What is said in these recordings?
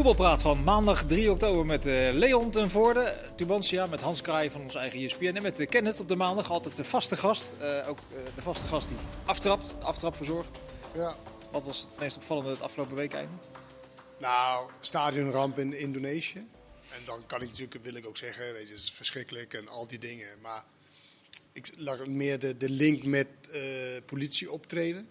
voetbalpraat van maandag 3 oktober met uh, Leon ten Voorde, Tubantia, met Hans Kraai van ons eigen ESPN en met uh, Kenneth op de maandag. Altijd de vaste gast, uh, ook de vaste gast die aftrapt, de aftrap verzorgt. Ja. Wat was het meest opvallende het afgelopen week einde? Nou, stadionramp in Indonesië. En dan kan ik natuurlijk, wil ik ook zeggen, weet je, het is verschrikkelijk en al die dingen. Maar ik lag meer de, de link met politie optreden.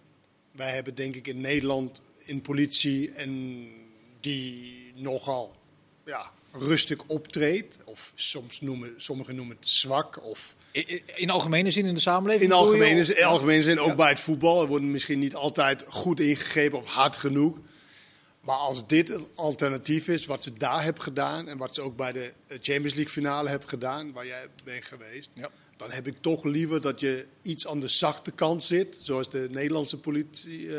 Wij hebben denk ik in Nederland in politie en die nogal ja, rustig optreedt. Of soms noemen, sommigen noemen het zwak. Of in, in algemene zin in de samenleving? In algemene, zin, in algemene zin, ook bij het voetbal. Er worden misschien niet altijd goed ingegrepen of hard genoeg. Maar als dit het alternatief is, wat ze daar hebben gedaan... en wat ze ook bij de Champions League finale hebben gedaan, waar jij bent geweest... Ja. dan heb ik toch liever dat je iets aan de zachte kant zit, zoals de Nederlandse politie... Uh,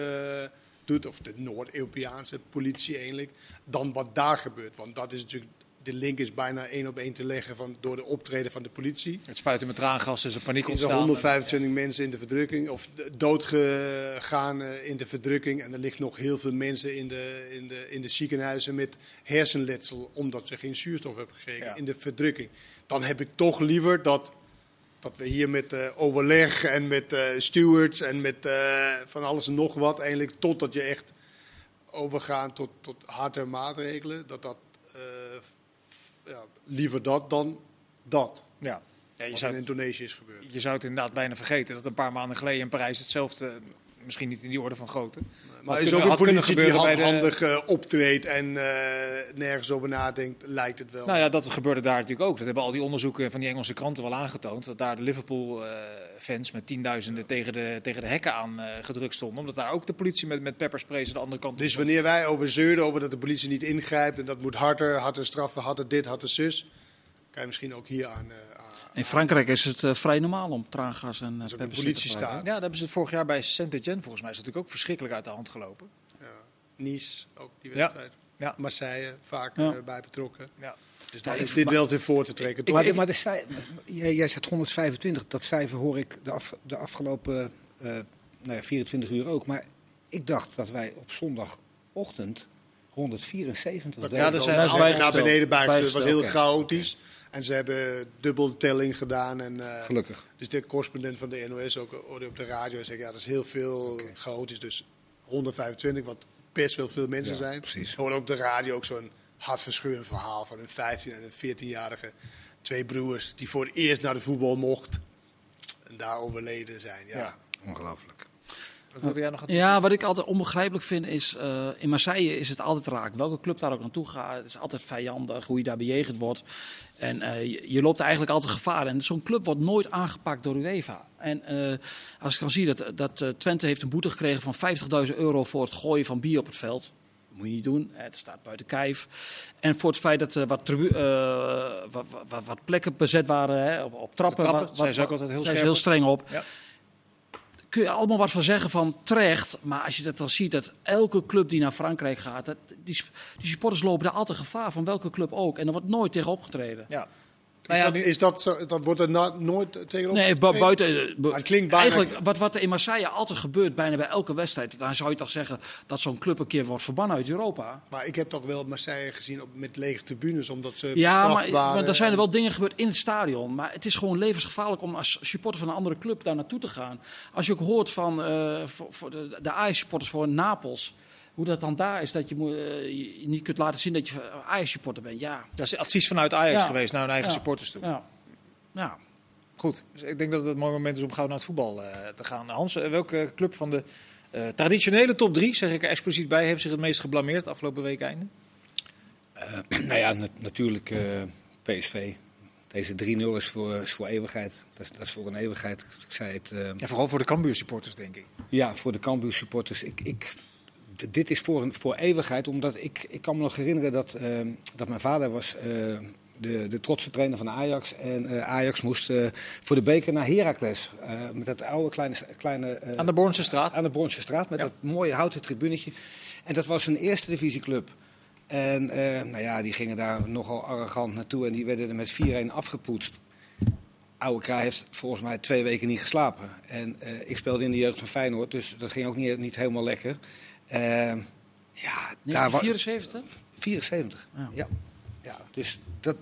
doet, of de Noord-Europese politie eigenlijk, dan wat daar gebeurt. Want dat is natuurlijk, de link is bijna één op één te leggen van, door de optreden van de politie. Het spuiten met traangas is een paniek ontstaan. Er 125 mensen in de verdrukking, of doodgegaan eh, in de verdrukking. En er ligt nog heel veel mensen in de, in de, in de ziekenhuizen met hersenletsel, omdat ze geen zuurstof hebben gekregen in de verdrukking. Dan heb ik toch liever dat dat we hier met uh, overleg en met uh, stewards en met uh, van alles en nog wat, eigenlijk totdat je echt overgaan tot, tot harde maatregelen, dat dat ja, liever dat dan dat. Ja. Ja, je zou, in Indonesië is gebeurd. Je zou het inderdaad bijna vergeten dat een paar maanden geleden in Parijs hetzelfde misschien niet in die orde van grootte. maar is ook een politie die handhandig de... Eh, optreedt en uh, nergens over nadenkt, lijkt het wel. Nou ja, dat gebeurde daar natuurlijk ook. Dat hebben al die onderzoeken van die Engelse kranten wel aangetoond. Dat daar de Liverpool-fans uh, met tienduizenden tegen de, tegen de hekken aan uh, gedrukt stonden. Omdat daar ook de politie met, met peppersprays de andere kant Dus wanneer wij over zeuren over dat de politie niet ingrijpt en dat moet harder, harder straffen, harder dit, harder zus... kan je misschien ook hier aan, in Frankrijk is het uh, vrij normaal om traangas en uh, politie staan. Ja, dat hebben ze het vorig jaar bij Saint-Etienne volgens mij. Is natuurlijk ook verschrikkelijk uit de hand gelopen. Ja. Nice, ook die wedstrijd. Ja. Marseille, vaak ja. uh, bij betrokken. Ja. Dus daar is dit wel te voor te trekken. Ik, maar, maar de jij, jij zegt 125, dat cijfer hoor ik de, af, de afgelopen nou ja, 24 uur ook. Maar ik dacht dat wij op zondagochtend 174 dat, Ja, er zijn naar beneden bijgesteld. Het was heel chaotisch. En ze hebben dubbeltelling gedaan. En, uh, Gelukkig. Dus de correspondent van de NOS ook op de radio zegt, ja, dat is heel veel okay. chaotisch. Dus 125, wat best wel veel mensen ja, zijn. Precies. Hoor op de radio ook zo'n hartverscheurend verhaal van een 15 en een 14-jarige twee broers die voor het eerst naar de voetbal mocht en daar overleden zijn. Ja, ja ongelooflijk. Wat jij nog ja, wat ik altijd onbegrijpelijk vind is, uh, in Marseille is het altijd raak. Welke club daar ook naartoe gaat, het is altijd vijandig, hoe je daar bejegend wordt. En uh, je, je, loopt eigenlijk altijd gevaar. En zo'n club wordt nooit aangepakt door UEFA. En uh, als ik dan zie dat, dat Twente heeft een boete gekregen van 50.000 euro voor het gooien van bier op het veld. Dat moet je niet doen, het staat buiten kijf. En voor het feit dat er wat, wat, wat, wat, plekken bezet waren hè, op, op trappen. trappen wat, zijn ze ook altijd heel, heel streng op. Ja kun je allemaal wat van zeggen van terecht. Maar als je dat dan ziet, dat elke club die naar Frankrijk gaat, dat, die, die supporters lopen daar altijd gevaar van welke club ook. En er wordt nooit tegen opgetreden. Ja. Nou ja, is, dat, is dat, zo, dat wordt er nooit tegenop? Nee, buiten. Maar het klinkt bijna... Eigenlijk, wat, wat er in Marseille altijd gebeurt, bijna bij elke wedstrijd. Dan zou je toch zeggen dat zo'n club een keer wordt verbannen uit Europa. Maar ik heb toch wel Marseille gezien op, met lege tribunes, omdat ze. Ja, maar, maar er zijn er wel dingen gebeurd in het stadion. Maar het is gewoon levensgevaarlijk om als supporter van een andere club daar naartoe te gaan. Als je ook hoort van uh, voor, voor de, de Ajax-supporters voor Napels hoe dat dan daar is, dat je, uh, je niet kunt laten zien dat je Ajax-supporter bent. Ja. Dat is advies vanuit Ajax geweest naar hun eigen supporters toe. Ja. ja. Goed, dus ik denk dat het een mooi moment is om gauw naar het voetbal uh, te gaan. Hans, welke club van de traditionele top 3, zeg ik er expliciet bij, heeft zich het meest geblameerd afgelopen week einde? nou ja, natuurlijk PSV. Deze 3-0 is voor, is voor eeuwigheid. Dat is, dat is, voor een eeuwigheid. Ik zei het, ja, vooral voor de Cambuur supporters, denk ik. Ja, voor de Cambuur supporters. Ik, ik, dit is voor, een, voor eeuwigheid, omdat ik, ik kan me nog herinneren dat, uh, dat mijn vader was uh, de, de trotse trainer van Ajax. En uh, Ajax moest voor de beker naar Heracles. met dat oude kleine... kleine aan de Bornse straat? Aan de Bornse straat, met ja. dat mooie houten tribunetje. En dat was een eerste divisieclub. En nou ja, die gingen daar nogal arrogant naartoe en die werden er met 4-1 afgepoetst. Oude Kraai heeft volgens mij twee weken niet geslapen. En ik speelde in de jeugd van Feyenoord, dus dat ging ook niet, niet helemaal lekker. Uh, ja, 74? 74, ja. ja. ja. Dus dat,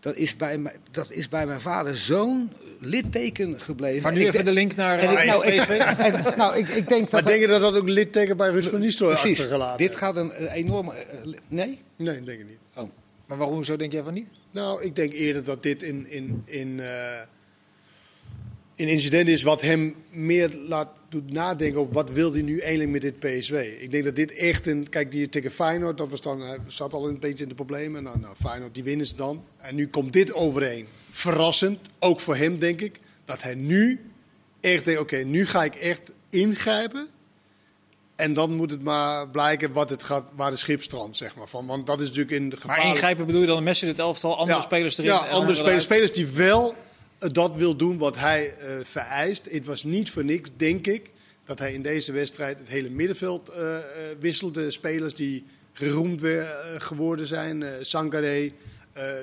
dat, is bij, mij, dat is bij mijn vader zo'n litteken gebleven. Maar nu even de link naar en ik, nou, ik, nou, ik, ik denk dat maar denk je dat dat ook litteken bij Ruud van Nistelrooy achtergelaten Dit gaat een, enorme... Uh, nee? Nee, denk ik niet. Oh. Maar waarom zo denk jij van niet? Nou, ik denk eerder dat dit in... in, in uh, een incident is wat hem meer laat doet nadenken over wat wil hij nu eigenlijk met dit PSW. Ik denk dat dit echt een... Kijk, die tegen Feyenoord, dat was dan, hij zat al een beetje in de problemen. Nou, nou, Feyenoord, die winnen ze dan. En nu komt dit overeen. Verrassend, ook voor hem denk ik, dat hij nu echt denkt, oké, nu ga ik echt ingrijpen. En dan moet het maar blijken wat het gaat, waar de schip strandt, zeg maar. Van, want dat is natuurlijk in de gevaar. Maar ingrijpen bedoel je dan Messi het elftal, andere spelers erin? Ja, andere spelers, spelers die wel dat wil doen wat hij uh, vereist. Het was niet voor niks, denk ik, dat hij in deze wedstrijd het hele middenveld uh, wisselde. Spelers die geroemd weer, geworden zijn. Sankare,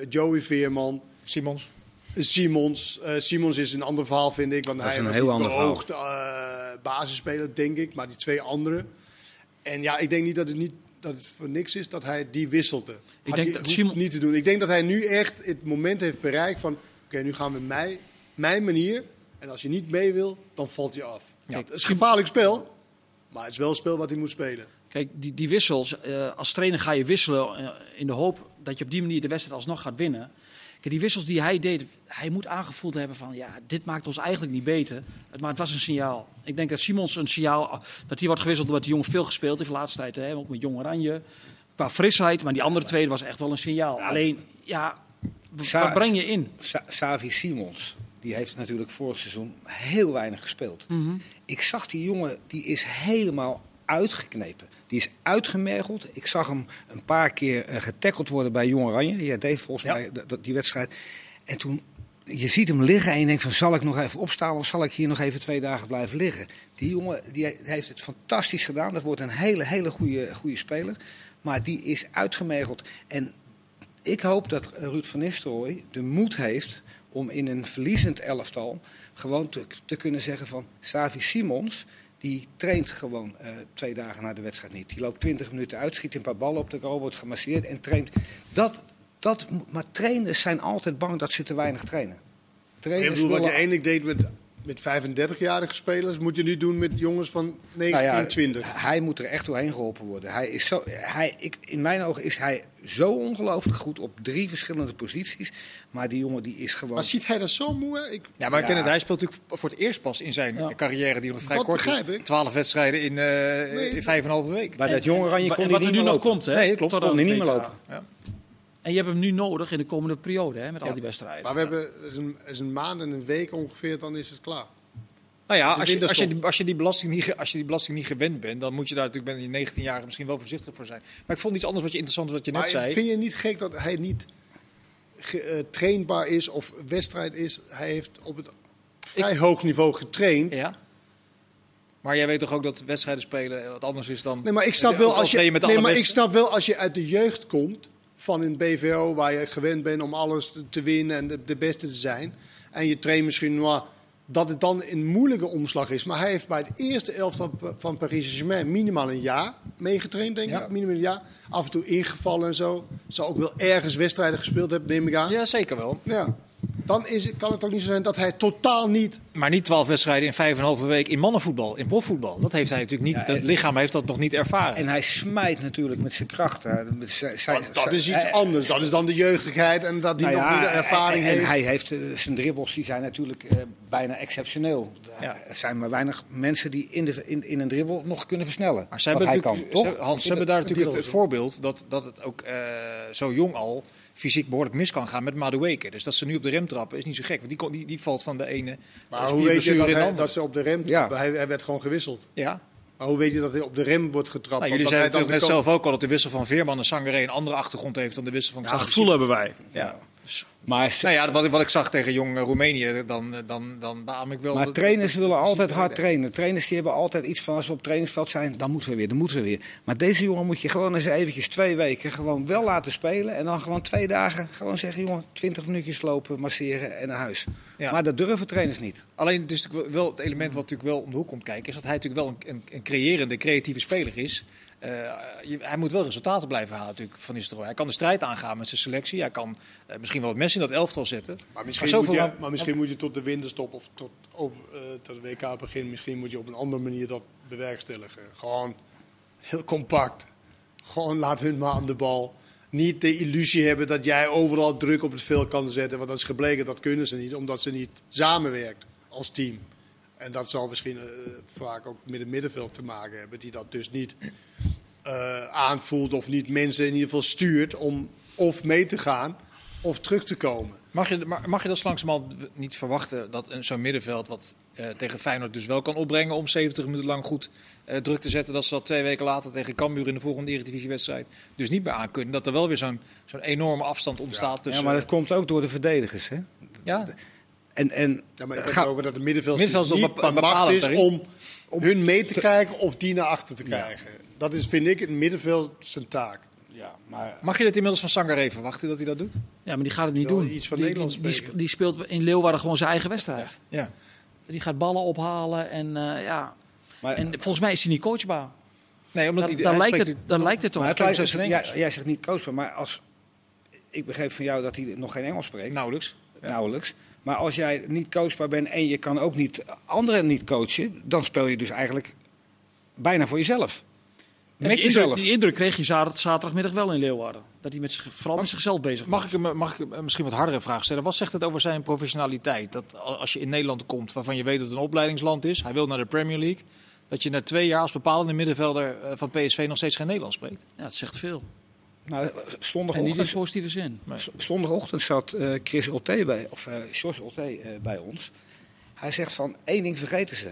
Joey Veerman. Simons. Simons. Simons is een ander verhaal, vind ik. Want dat hij is een was heel ander beoogd basisspeler, denk ik. Maar die twee anderen. En ja, ik denk niet dat het niet dat het voor niks is dat hij die wisselde. Ik denk dat Simon... niet te doen. Ik denk dat hij nu echt het moment heeft bereikt van Oké, nu gaan we mij, mijn manier. En als je niet mee wil, dan valt je af. Ja. Het is een gevaarlijk spel, maar het is wel een spel wat hij moet spelen. Kijk, die, die wissels, uh, als trainer ga je wisselen uh, in de hoop dat je op die manier de wedstrijd alsnog gaat winnen. Kijk, die wissels die hij deed, hij moet aangevoeld hebben van ja, dit maakt ons eigenlijk niet beter. Maar het was een signaal. Ik denk dat Simons een signaal, dat hij wordt gewisseld omdat die jongen veel gespeeld heeft de laatste tijd. Hè, ook met Jong Oranje. Qua frisheid, maar die andere twee was echt wel een signaal. Alleen, ja, wat breng je in? Savi Simons, die heeft natuurlijk vorig seizoen heel weinig gespeeld. Mhm. Ik zag die jongen, die is helemaal uitgeknepen. Die is uitgemergeld. Ik zag hem een paar keer uh, getackeld worden bij Jong Oranje. Ja, deed volgens mij die wedstrijd. En toen, je ziet hem liggen en je denkt van, zal ik nog even opstaan of zal ik hier nog even twee dagen blijven liggen? Die jongen die heeft het fantastisch gedaan. Dat wordt een hele, hele goede, goede speler. Maar die is uitgemergeld. En ik hoop dat Ruud van Nistelrooy de moed heeft om in een verliezend elftal gewoon te, te kunnen zeggen van Savi Simons, die traint gewoon uh, twee dagen na de wedstrijd niet. Die loopt 20 minuten uit, schiet een paar ballen op de goal, wordt gemasseerd en traint. Dat, dat, maar trainers zijn altijd bang dat ze te weinig trainen. Trainers ik bedoel, wat je eindelijk deed met met 35-jarige spelers moet je nu doen met jongens van 19, nou 20. Hij moet er echt doorheen geholpen worden. Hij is zo, hij, ik, in mijn ogen is hij zo ongelooflijk goed op drie verschillende posities. Maar die jongen die is gewoon... Maar ziet hij dat zo moe? Ik... Ja, maar ja. Kenneth, hij speelt natuurlijk voor het eerst pas in zijn carrière, die nog vrij kort is. 12 wedstrijden in, uh, nee, in vijf en een halve week. Bij dat jonge Oranje kon hij niet meer nog komt, hè? Nee, klopt. Kon hij niet meer lopen. Ja. En je hebt hem nu nodig in de komende periode hè, met al die wedstrijden. Maar we hebben is een, is een maand en een week ongeveer, dan is het klaar. Nou ja, als je, als, je, als, je die belasting niet, als je die belasting niet gewend bent, dan moet je daar natuurlijk bij je 19 jaar misschien wel voorzichtig voor zijn. Maar ik vond iets anders wat je interessant wat je net zei. Vind je niet gek dat hij niet uh, trainbaar is of wedstrijd is? Hij heeft op het vrij hoog niveau getraind. Ja. Maar jij weet toch ook dat wedstrijden spelen wat anders is dan. Nee, maar ik snap wel als je, nee, maar ik snap wel als je uit de jeugd komt van een BVO waar je gewend bent om alles te winnen en de, de beste te zijn. En je traint misschien maar dat het dan een moeilijke omslag is. Maar hij heeft bij het eerste elftal van Paris Saint-Germain minimaal een jaar meegetraind, denk ik. Minimaal een jaar. Af en toe ingevallen en zo. Zou ook wel ergens wedstrijden gespeeld hebben, neem ik aan. Ja, zeker wel. Ja dan is, kan het ook niet zo zijn dat hij totaal niet. Maar niet twaalf wedstrijden in vijf en een halve week in mannenvoetbal, in profvoetbal. Dat heeft hij natuurlijk niet. het lichaam heeft dat nog niet ervaren. En hij smijt natuurlijk met zijn kracht. dat is iets anders. Dat is dan de jeugdigheid en dat hij nou nog niet de ervaring en, heeft. En hij heeft uh, zijn dribbles, die zijn natuurlijk uh, bijna exceptioneel. Ja. Er zijn maar weinig mensen die in, de, in, in een dribbel nog kunnen versnellen. Maar ze hebben, kan, toch? Hans, ze hebben daar natuurlijk het, voorbeeld dat, dat het ook uh, zo jong al fysiek behoorlijk mis kan gaan met Madueke. Dus dat ze nu op de rem trappen is niet zo gek. Want die, die, die valt van de ene. Maar hoe weet je dat, hij, dat, ze op de rem trappen? Ja. Hij, hij, werd gewoon gewisseld. Ja. Maar hoe weet je dat hij op de rem wordt getrapt? Nou, jullie zeiden net zelf ook al dat de wissel van Veerman en Sangare een andere achtergrond heeft dan de wissel van. Ja, gevoel hebben wij. Ja. Maar nou ja, wat, wat ik zag tegen jong Roemenië, dan, dan, dan baam ik wel. Maar trainers willen altijd hard trainen. Trainers die hebben altijd iets van als we op trainingsveld zijn, dan moeten we weer, dan moeten we weer. Maar deze jongen moet je gewoon eens eventjes twee weken gewoon wel laten spelen. En dan gewoon twee dagen gewoon zeggen, jongen, twintig minuutjes lopen, masseren en naar huis. Ja. Maar dat durven trainers niet. Alleen dus wel het element wat natuurlijk wel om de hoek komt kijken, is dat hij natuurlijk wel een, een, een creërende, creatieve speler is. Uh, hij moet wel resultaten blijven halen natuurlijk van Nistelrooy. Hij kan de strijd aangaan met zijn selectie. Hij kan uh, misschien wel het mes in dat elftal zetten. Maar misschien, maar moet, je, maar misschien moet je tot de winterstop of tot, over, uh, tot de WK begin... misschien moet je op een andere manier dat bewerkstelligen. Gewoon heel compact. Gewoon laat hun maar aan de bal. Niet de illusie hebben dat jij overal druk op het veld kan zetten. Want dat is gebleken, dat kunnen ze niet. Omdat ze niet samenwerkt als team. En dat zal misschien uh, vaak ook met het middenveld te maken hebben. Die dat dus niet uh, aanvoelt of niet mensen in ieder geval stuurt om of mee te gaan of terug te komen. Mag je, mag je dat langzamerhand niet verwachten dat zo'n middenveld wat uh, tegen Feyenoord dus wel kan opbrengen om 70 minuten lang goed uh, druk te zetten, dat ze dat twee weken later tegen Cambuur in de volgende Eredivisiewedstrijd dus niet meer aan kunnen. Dat er wel weer zo'n zo'n enorme afstand ontstaat ja. tussen... Ja, maar dat komt ook door de verdedigers, hè? Ja. En, en ja, maar het gaat over dat de middenveld, middenveld niet macht is om, om hun mee te krijgen of die naar achter te krijgen. Ja. Dat is, vind ik, het middenveld zijn taak. Ja, maar... Mag je dit inmiddels van Sangaré verwachten dat hij dat doet? Ja, maar die gaat het niet doen. Iets van die, Nederlands die, die, die, speelt in Leeuwarden gewoon zijn eigen wedstrijd. Ja. Die gaat ballen ophalen en uh, ja. Maar, en volgens mij is hij niet coachbaar. Nee, omdat dan, hij, dan, lijkt, spreekt, het, dan lijkt het toch. Maar het lijkt, ja, jij zegt niet coachbaar, maar als ik begreep van jou dat hij nog geen Engels spreekt. Nauwelijks. Ja. Nauwelijks. Maar als jij niet coachbaar bent en je kan ook niet anderen niet coachen, dan speel je dus eigenlijk bijna voor jezelf. Met die jezelf. Indruk, die indruk kreeg je zaterdagmiddag wel in Leeuwarden. Dat hij met zich, vooral mag, met zichzelf bezig mag was. Ik hem, mag ik misschien wat hardere vraag stellen? Wat zegt het over zijn professionaliteit? Dat als je in Nederland komt waarvan je weet dat het een opleidingsland is, hij wil naar de Premier League, dat je na twee jaar als bepalende middenvelder van PSV nog steeds geen Nederlands spreekt? Ja, dat zegt veel. Nou, zondagochtend, en niet in positieve zin. Nee. Zondagochtend zat uh, Chris Olte bij, of uh, George Olte uh, bij ons. Hij zegt van één ding vergeten ze.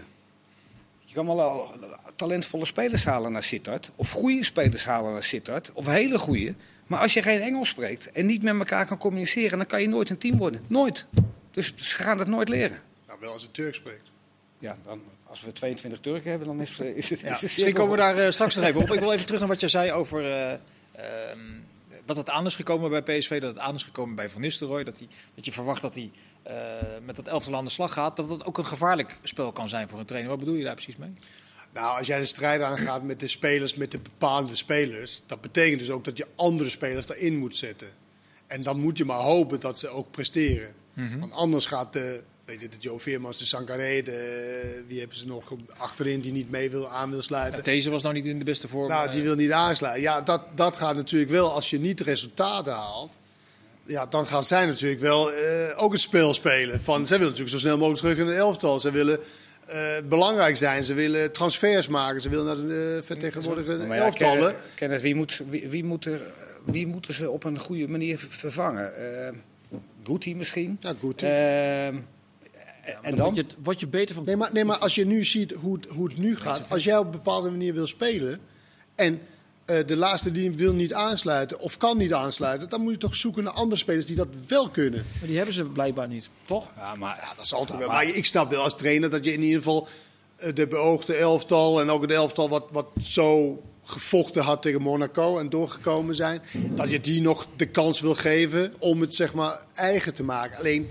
Je kan wel talentvolle spelers halen naar Sittard. Of goede spelers halen naar Sittard. Of hele goede. Maar als je geen Engels spreekt en niet met elkaar kan communiceren, dan kan je nooit een team worden. Nooit. Dus ze gaan dat nooit leren. Nou, wel als het Turk spreekt. Ja, dan, als we 22 Turken hebben, dan is, is het. Ja, is het misschien komen we daar uh, straks nog even op. Ik wil even terug naar wat je zei over. Uh, dat het aan is gekomen bij PSV, dat het aan is gekomen bij Van Nistelrooy. Dat, hij, dat je verwacht dat hij uh, met dat elftal aan de slag gaat. Dat het ook een gevaarlijk spel kan zijn voor een trainer. Wat bedoel je daar precies mee? Nou, als jij de strijd aangaat met de spelers, met de bepaalde spelers, dat betekent dus ook dat je andere spelers daarin moet zetten. En dan moet je maar hopen dat ze ook presteren. Mm -hmm. Want anders gaat de, weet je, de Joe Veermans, de Sangaré, de, wie hebben ze nog achterin die niet mee wil, aan wil sluiten. Ja, deze was nou niet in de beste vorm. Nou, die wil niet aansluiten. Ja, dat, dat gaat natuurlijk wel, als je niet resultaten haalt, ja, dan gaan zij natuurlijk wel uh, ook een spel spelen. Van, zij willen natuurlijk zo snel mogelijk terug in het elftal. Ze willen uh, belangrijk zijn. Ze willen transfers maken. Ze willen naar de uh, vertegenwoordigende ja, elftallen. Kenneth, wie, moet, wie, wie, moet er, wie moeten ze op een goede manier vervangen? Uh, Guti misschien? Ja, Guti. Ja, en dan? Word je, word je beter van... Nee maar, nee, maar als je nu ziet hoe het, hoe het nu gaat. Als jij op een bepaalde manier wil spelen... en uh, de laatste die wil niet aansluiten of kan niet aansluiten, dan moet je toch zoeken naar andere spelers die dat wel kunnen. Maar die hebben ze blijkbaar niet, toch? Ja, maar ja, dat zal toch wel. Maar ik snap wel als trainer dat je in ieder geval uh, de beoogde elftal en ook het elftal wat, wat zo gevochten had tegen Monaco en doorgekomen zijn, dat je die nog de kans wil geven om het zeg maar eigen te maken. Alleen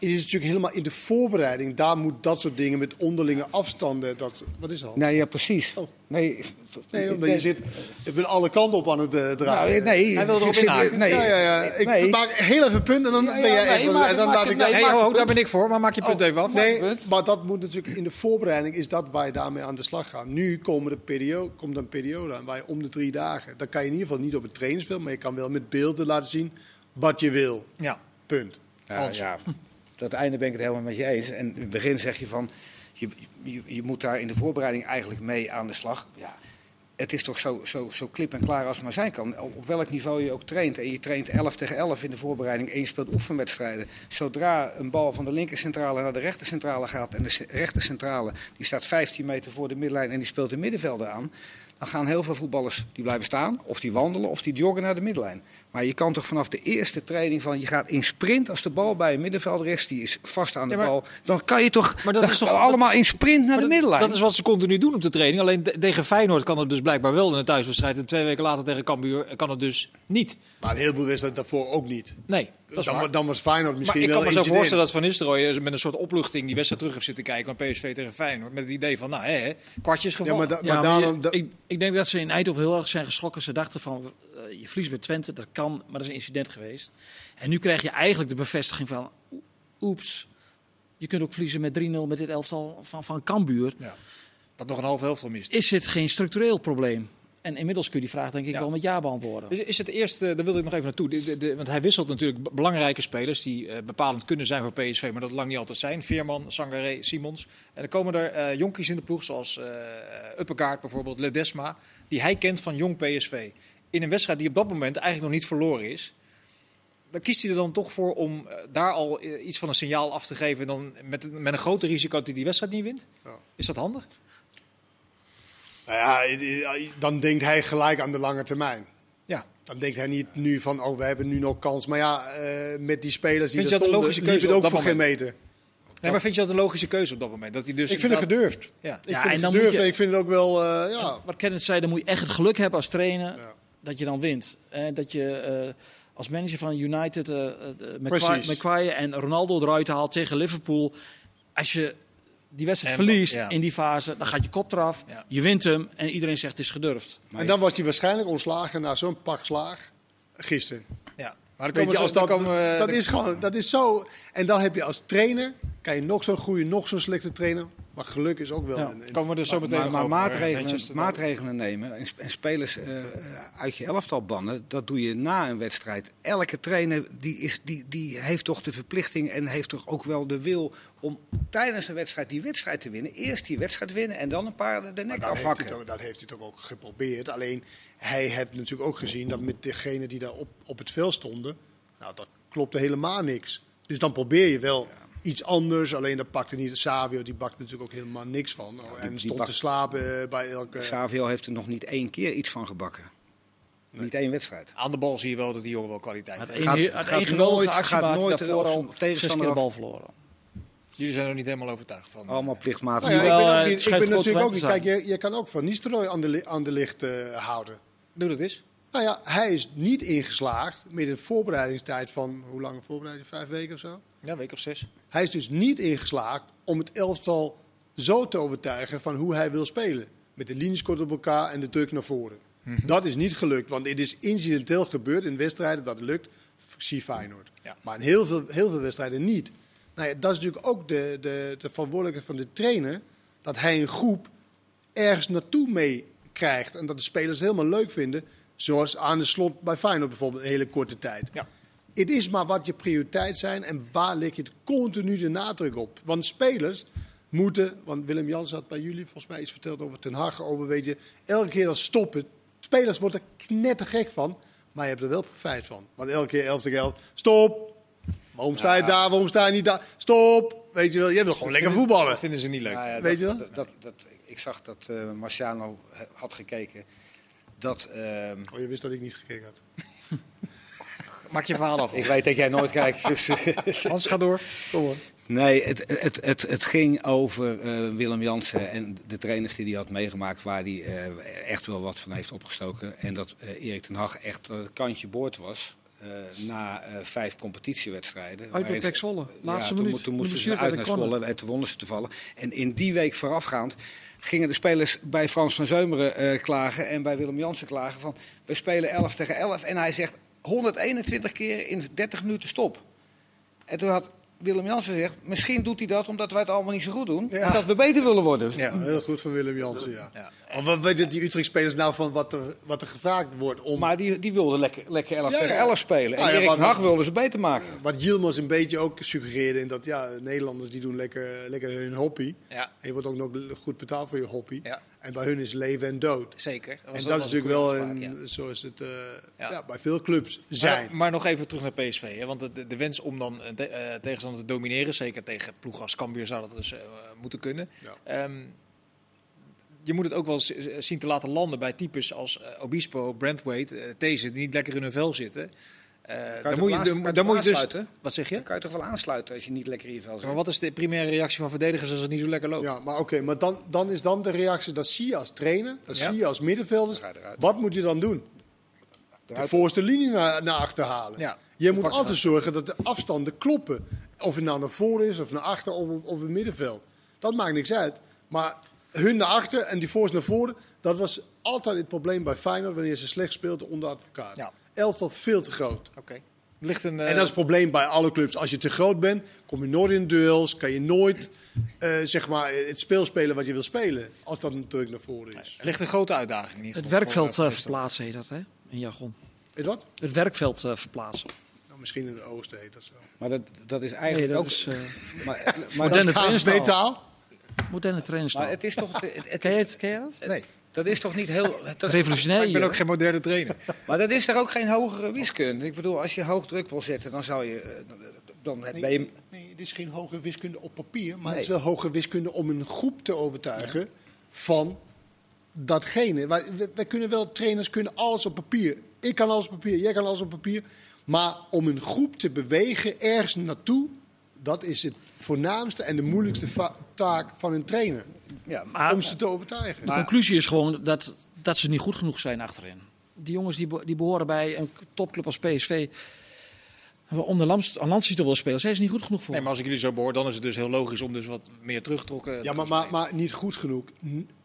het is natuurlijk helemaal in de voorbereiding. Daar moet dat soort dingen met onderlinge afstanden. Dat, wat is dat? Nee, ja, precies. Oh. Nee, nee, omdat je zit je bent alle kanten op aan het uh, draaien. Nou, nee, Hij wil erop inhaken. Nee, ja, ja, ja. Ik nee. maak heel even een punt en dan Ja, ben jij nee, even... maak- en dan maak laat ik nee, ho, daar ben ik voor, maar maak je punt Oh, even af. Nee, maar dat moet natuurlijk in de voorbereiding is dat waar je daarmee aan de slag gaat. Nu komen de periode, komt een periode aan waar je om de drie dagen. Dan kan je in ieder geval niet op het trainingsveld, maar je kan wel met beelden laten zien wat je wil. Ja. Punt. Ja, ja, tot het einde ben ik het helemaal met je eens. En in het begin zeg je van, je, je, je moet daar in de voorbereiding eigenlijk mee aan de slag. Ja, het is toch zo, zo, zo klip en klaar als het maar zijn kan. Op welk niveau je ook traint. En je traint 11 tegen 11 in de voorbereiding en je speelt oefenwedstrijden. Zodra een bal van de linkercentrale naar de rechtercentrale gaat... en de ce- rechtercentrale die staat 15 meter voor de middenlijn en die speelt de middenvelden aan... dan gaan heel veel voetballers die blijven staan, of die wandelen, of die joggen naar de middenlijn. Maar je kan toch vanaf de eerste training van je gaat in sprint als de bal bij een middenvelder is, die is vast aan de Ja, maar- bal. Dan kan je toch, Maar dat dan is toch- allemaal dat is- in sprint naar de dat- middenlijn. Dat is wat ze continu doen op de training. Alleen de- tegen Feyenoord kan het dus blijkbaar wel in een thuiswedstrijd. En twee weken later tegen Cambuur kan het dus niet. Maar een heleboel wedstrijden daarvoor ook niet. Nee. dan, dan, was Feyenoord misschien maar ik kan me zo voorstellen dat Van Nistelrooy met een soort opluchting die wedstrijd terug heeft zitten kijken van PSV tegen Feyenoord. Met het idee van, nou hè, kwartjes gevallen. Ja, maar, maar, maar ik, ik, denk dat ze in Eindhoven heel erg zijn geschrokken. Ze dachten van, uh, je verliest met Twente, dat kan, maar dat is een incident geweest. En nu krijg je eigenlijk de bevestiging van, oeps, je kunt ook verliezen met 3-0 met dit elftal van, van Cambuur. Ja, dat nog een half elftal mist. Is dit geen structureel probleem? En inmiddels kun je die vraag denk ik wel met ja beantwoorden. Is, is het eerste, daar wilde ik nog even naartoe. De, de, want hij wisselt natuurlijk belangrijke spelers die uh, bepalend kunnen zijn voor PSV, maar dat lang niet altijd zijn. Veerman, Sangaré, Simons. En dan komen er uh, jonkies in de ploeg, zoals uh, Uppegaard bijvoorbeeld, Ledesma, die hij kent van jong PSV. In een wedstrijd die op dat moment eigenlijk nog niet verloren is. Dan kiest hij er dan toch voor om daar al iets van een signaal af te geven. Dan met, met een groter risico dat hij die wedstrijd niet wint. Ja. Is dat handig? Nou ja, dan denkt hij gelijk aan de lange termijn. Ja. Dan denkt hij niet nu van, oh, we hebben nu nog kans. Maar ja, uh, met die spelers die vind je dat een logische keuze het ook voor geen meter. Nee, maar vind je dat een logische keuze op dat moment? Dat hij dus ik vind het gedurfd. Ja. Ik ja, vind en het gedurfd je, en ik vind het ook wel, uh, ja. Wat Kenneth zei, dan moet je echt het geluk hebben als trainer ja. Dat je dan wint. En dat je uh, als manager van United uh, McQuarrie en Ronaldo eruit haalt tegen Liverpool. Als je die wedstrijd verliest in die fase, dan gaat je kop eraf, je wint hem en iedereen zegt het is gedurfd. En dan was hij waarschijnlijk ontslagen na zo'n pak slaag gisteren. Ja. Maar dan Weet je, dat, komen, dat is gewoon, dat is zo. En dan heb je als trainer, kan je nog zo'n goede, nog zo'n slechte trainer. Maar geluk is ook wel. Ja. Een, komen we er zo meteen maar, maar over, maatregelen, maatregelen nemen en, en spelers uh, uit je elftal bannen, dat doe je na een wedstrijd. Elke trainer die is, die, die heeft toch de verplichting en heeft toch ook wel de wil om tijdens een wedstrijd die wedstrijd te winnen. Eerst die wedstrijd winnen en dan een paar de nek afhakken. Heeft dat heeft hij toch ook geprobeerd. Alleen hij heeft natuurlijk ook gezien dat met degenen die daar op, op het veld stonden, nou dat klopte helemaal niks. Dus dan probeer je wel iets anders. Alleen dat pakte niet. Savio die bakte natuurlijk ook helemaal niks van. en stond te slapen eh, bij elke. Savio heeft er nog niet één keer iets van gebakken. Niet één wedstrijd. Aan de bal zie je wel dat die jongen wel kwaliteit heeft. Gaat, gaat, gaat nooit, gaat nooit daarvoor tegen de bal verloren. Jullie zijn er niet helemaal overtuigd van. Allemaal plichtmatig. Nou ja, ik ben, ook niet, ik ben natuurlijk ook niet. Kijk, je, je kan ook van Nistelrooy aan de, aan de licht uh, houden. Doe dat eens. Nou ja, hij is niet ingeslaagd met een voorbereidingstijd van, hoe lang een voorbereiding? Vijf weken of zo? Ja, een week of zes. Hij is dus niet ingeslaagd om het elftal zo te overtuigen van hoe hij wil spelen. Met de linies kort op elkaar en de druk naar voren. Mhm. Dat is niet gelukt, want het is incidenteel gebeurd in wedstrijden dat lukt. Zie Feyenoord. Ja. Maar in heel veel, heel veel wedstrijden niet. Nou ja, dat is natuurlijk ook de, de, de verantwoordelijkheid van de trainer. Dat hij een groep ergens naartoe mee krijgt. En dat de spelers helemaal leuk vinden. Zoals aan de slot bij Feyenoord bijvoorbeeld, een hele korte tijd. Ja. Het is maar wat je prioriteit zijn en waar leg je het continu de nadruk op. Want spelers moeten, want Willem Jans had bij jullie volgens mij iets verteld over Ten Hag, over weet je, elke keer dat stoppen. Spelers worden er knettergek van, maar je hebt er wel profijt van. Want elke keer 11 tegen 11, stop! Waarom sta je daar, waarom sta je niet daar? Stop! Weet je wel, je wil gewoon lekker voetballen. Dat vinden ze niet leuk. Nou ja, weet dat, je wel? Dat, dat, ik zag dat uh, Marciano had gekeken dat... Uh, oh, je wist dat ik niet gekeken had. Maak je verhaal af. Ik weet dat jij nooit kijkt. Dus, Hans, ga door. Kom maar. Nee, het, het, het, het ging over uh, Willem Jansen en de trainers die hij had meegemaakt, waar hij uh, echt wel wat van heeft opgestoken. En dat uh, Erik ten Hag echt het kantje boord was. na vijf competitiewedstrijden. Uit bij Pek Zwolle, laatste ja, minuut. Toen, moesten ze uit naar Zwolle en toen wonnen ze te vallen. En in die week voorafgaand gingen de spelers bij Frans van Zeumeren klagen en bij Willem Jansen klagen van... we spelen 11 tegen 11 en hij zegt 121 keer in 30 minuten stop. En toen had Willem Jansen zegt, misschien doet hij dat omdat wij het allemaal niet zo goed doen. Ja. Dat we beter willen worden. Ja, heel goed van Willem Jansen, ja. ja. wat weten die Utrecht-spelers nou van wat er, wat er gevraagd wordt om... Maar die, die wilden lekker, lekker 11 tegen 11 spelen. En ah, Erik Hag wilde ze beter maken. Wat Yilmaz een beetje ook suggereerde, in dat ja, Nederlanders die doen lekker, lekker hun hobby. Ja. En je wordt ook nog goed betaald voor je hobby. Ja. En bij hun is leven en dood. Zeker. Dat en dat is natuurlijk wel een, zoals het uh, ja. bij veel clubs zijn. Maar, maar, nog even terug naar PSV. Hè? Want de, de wens om dan te, uh, tegenstander te domineren, zeker tegen ploeg als Cambuur zou dat dus uh, moeten kunnen. Um, je moet het ook wel zien te laten landen bij types als Obispo, Brentwaite, These, die niet lekker in hun vel zitten. Uh, dan moet je, dan, moet je dus. Wat zeg je? Dan kan je toch wel aansluiten als je niet lekker in je vel zit. Maar wat is de primaire reactie van verdedigers als het niet zo lekker loopt? Ja, maar oké, maar dan, dan is dan de reactie, dat zie je als trainer, dat zie je als middenvelder. Wat moet je dan doen? de voorste linie naar, naar achter halen. Ja, je moet altijd zorgen dat de afstanden kloppen. Of het nou naar voren is, of naar achter, of, of het middenveld. Dat maakt niks uit. Maar hun naar achter en die voorste naar voren, dat was altijd het probleem bij Feyenoord wanneer ze slecht speelden onder advocaat. Ja. Elftal veel te groot. Oké. Ligt een, En dat is het probleem bij alle clubs. Als je te groot bent, kom je nooit in duels. Kan je nooit uh, zeg maar, het speel spelen wat je wil spelen. Als dat natuurlijk naar voren is. Er ligt een grote uitdaging in. Het werkveld uh, verplaatsen heet dat, hè? In jargon. Het wat? Het werkveld uh, verplaatsen. Nou, misschien in het oosten heet dat zo. Maar dat, dat is eigenlijk nee, dat ook... Is, maar, maar moderne trainerstaal. Moderne trainerstaal. Maar het is toch... Het, het ken, je het, ken je dat? Nee. Dat is toch niet heel... Dat Revolutionair. Ik ben ook geen moderne trainer. maar dat is er ook geen hogere wiskunde. Ik bedoel, als je hoog druk wil zetten, dan zou je... Dan nee, ben je... nee, het is geen hoge wiskunde op papier. Maar nee. het is wel hoge wiskunde om een groep te overtuigen ja. van datgene. Wij, wij, kunnen wel, trainers kunnen alles op papier. Ik kan alles op papier, jij kan alles op papier. Maar om een groep te bewegen ergens naartoe, dat is het voornaamste en de moeilijkste taak van een trainer. Ja, maar, om ze te overtuigen. De conclusie is gewoon dat, dat ze niet goed genoeg zijn achterin. Die jongens die, die behoren bij een topclub als PSV. Om de landstitel willen spelen, zijn ze niet goed genoeg voor. Nee, maar als ik jullie zo behoor, dan is het dus heel logisch om dus wat meer teruggetrokken Ja, maar, maar, maar niet goed genoeg.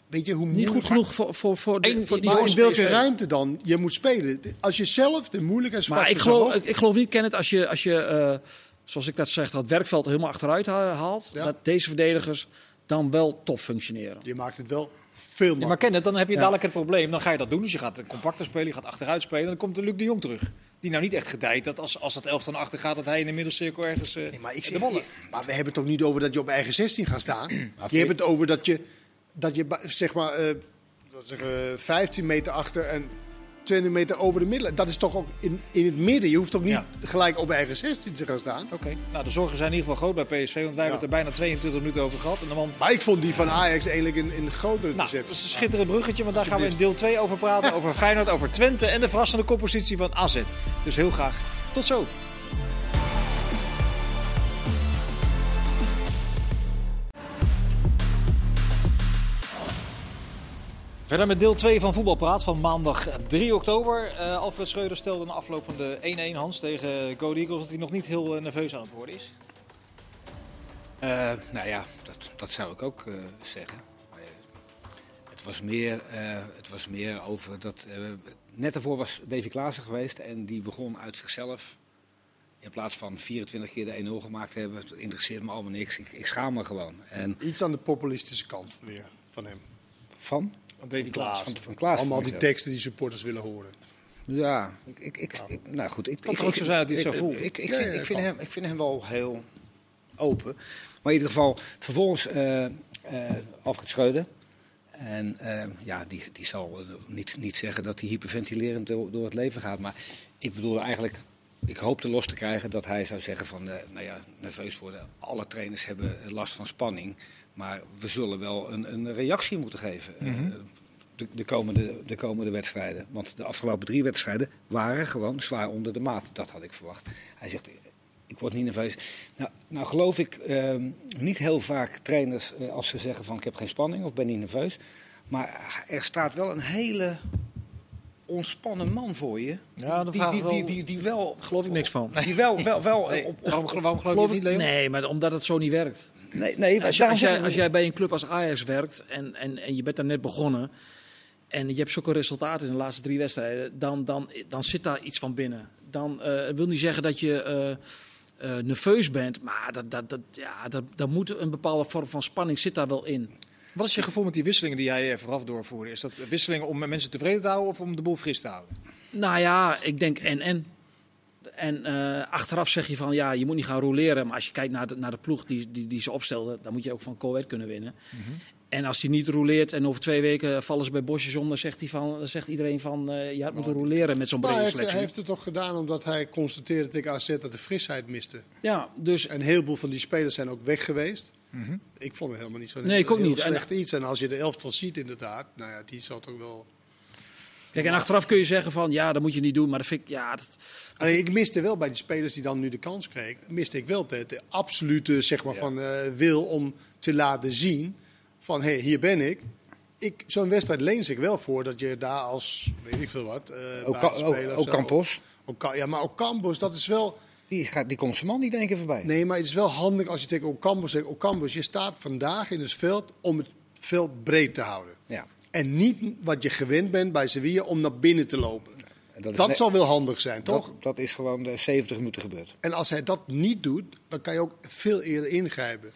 Weet je hoe niet goed genoeg voor, voor, voor, de, Eén, voor die Maar in welke ruimte dan? Je moet spelen. Als je zelf de moeilijkheidsfactor Maar ik geloof, ik, ik geloof niet, Kenneth, als je, als je uh, zoals ik dat zeg, dat werkveld helemaal achteruit haalt, ja. dat deze verdedigers dan wel top functioneren. Je maakt het wel veel ja, maar Kenneth, dan heb je dadelijk het probleem. Dan ga je dat doen. Dus je gaat compacter spelen, je gaat achteruit spelen. En dan komt de Luc de Jong terug. Die nou niet echt gedijt dat als, als dat elftal naar achter gaat, dat hij in de middelcirkel ergens uh, nee, maar, ik zeg, je, maar we hebben het toch niet over dat je op eigen 16 gaat staan. je hebt het over dat je, dat je zeg maar, uh, zeggen, 15 meter achter en 20 meter over de middelen. Dat is toch ook in, in het midden. Je hoeft toch niet ja. gelijk op eigen 16 te gaan staan. Oké, okay. nou de zorgen zijn in ieder geval groot bij PSV. Want wij ja. hebben het er bijna 22 minuten over gehad. En de man... Maar ik vond die van Ajax eigenlijk een, een grotere nou, Dat is een schitterend bruggetje. Want daar gaan we in deel 2 over praten. over Feyenoord, over Twente en de verrassende koppositie van AZ. Dus heel graag tot zo. Verder met deel 2 van Voetbalpraat van maandag 3 oktober. Uh, Alfred Schreuder stelde na afloop van de 1-1 Hans tegen Go Eagles dat hij nog niet heel uh, nerveus aan het worden is. Uh, nou ja, dat, dat zou ik ook zeggen. het, was meer, het was meer over dat. net daarvoor was Davy Klaassen geweest en die begon uit zichzelf. In plaats van 24 keer de 1-0 gemaakt te hebben, het interesseert me allemaal niks. Ik, ik schaam me gewoon. En, Iets aan de populistische kant weer van hem. Van? Van Davy Klaas. Van, van Klaas. Allemaal die teksten die supporters willen horen. Ja, ik, ik, ik, ik nou goed. Ik, kan ik, ook zo zijn dat hij het zo voelt. Ik, ik, ja, vind, ik, vind hem, ik vind hem wel heel open. Maar in ieder geval, vervolgens uh, uh, Alfred Schreuder. En uh, ja, die, die zal niet, niet zeggen dat hij hyperventilerend door, door het leven gaat. Maar ik bedoel eigenlijk, ik hoopte los te krijgen dat hij zou zeggen van, nou ja, nerveus worden. Alle trainers hebben last van spanning. Maar we zullen wel een, een reactie moeten geven. Mm -hmm. de, de, komende, de komende wedstrijden. Want de afgelopen drie wedstrijden waren gewoon zwaar onder de maat. Dat had ik verwacht. Hij zegt, ik word niet nerveus. Nou, nou geloof ik uh, niet heel vaak trainers uh, als ze zeggen van ik heb geen spanning of ben niet nerveus. Maar er staat wel een hele ontspannen man voor je. Ja, die, die, die, die, die, wel... Geloof ik niks van. Die wel... wel, wel nee. op, op, waarom, waarom geloof je het niet, Leon? Nee, maar omdat het zo niet werkt. Nee, nee, als, je, als, jij, als jij bij een club als Ajax werkt en, en, en je bent daar net begonnen... en je hebt zulke resultaten in de laatste drie wedstrijden... dan, dan, dan zit daar iets van binnen. Dan uh, wil niet zeggen dat je... Uh, uh, nerveus bent, maar dat, dat, dat, ja, dat, dat moet een bepaalde vorm van spanning zit daar wel in. Wat is je gevoel met die wisselingen die jij vooraf doorvoerde? Is dat wisselingen om mensen tevreden te houden of om de boel fris te houden? Nou ja, ik denk en en. En uh, achteraf zeg je van ja, je moet niet gaan roleren. Maar als je kijkt naar de, naar de ploeg die, die, die ze opstelden, dan moet je ook van Coët kunnen winnen. Mm -hmm. En als hij niet roleert en over twee weken vallen ze bij bosjes om, dan zegt, hij van, dan zegt iedereen van uh, je had moeten roleren met zo'n brede hij selectie. Heeft, hij heeft het toch gedaan omdat hij constateerde tegen AZ dat de frisheid miste. Ja, dus... En een heleboel van die spelers zijn ook weg geweest. Mm -hmm. Ik vond het helemaal niet zo nee, ik ook niet. slecht en, iets. En als je de elftal ziet inderdaad, nou ja, die zal toch wel... Kijk, en achteraf kun je zeggen van ja, dat moet je niet doen, maar dat vind ik ja. Dat... Ik miste wel bij die spelers die dan nu de kans kregen, miste ik wel de, de absolute zeg maar, ja. van, uh, wil om te laten zien van hé, hey, hier ben ik. ik, zo'n wedstrijd leent zich wel voor dat je daar als, weet ik veel wat, uh, ook, ook, ook Campos. Ook, ja, maar ook Campos, dat is wel... Die, gaat, die komt zijn man niet één keer voorbij. Nee, maar het is wel handig als je tegen Ocampos zegt... Ocampos, je staat vandaag in het veld om het veld breed te houden. Ja. En niet wat je gewend bent bij Sevilla om naar binnen te lopen. Dat, dat zal wel handig zijn, toch? Dat, dat is gewoon de 70 minuten gebeurd. En als hij dat niet doet, dan kan je ook veel eerder ingrijpen.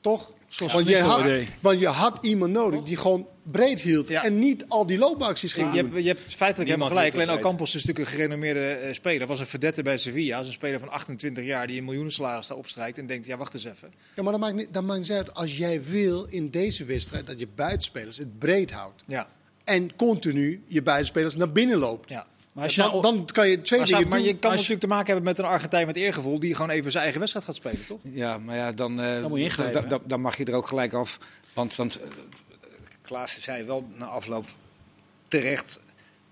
Toch? Want je, had, want je had iemand nodig die gewoon breed hield. En niet al die loopacties ging je, hebt, je hebt feitelijk helemaal gelijk. Alleen Campos is natuurlijk een gerenommeerde uh, speler. Was een verdette bij Sevilla. Is een speler van 28 jaar die een miljoenen salaris daar opstrijkt. En denkt, ja wacht eens even. Ja, maar dat maakt, niet, dat maakt niet uit. Als jij wil in deze wedstrijd dat je buitenspelers het breed houdt. Ja. En continu je buitenspelers naar binnen loopt. Ja. Maar als je dan, nou, dan kan je twee maar dingen Maar doen. je kan natuurlijk te maken hebben met een Argentijn met eergevoel... die gewoon even zijn eigen wedstrijd gaat spelen, toch? Ja, maar ja, dan, uh, dan, moet je ingrijpen, dan, dan mag je er ook gelijk af. Want, want uh, Klaas zei wel na afloop terecht...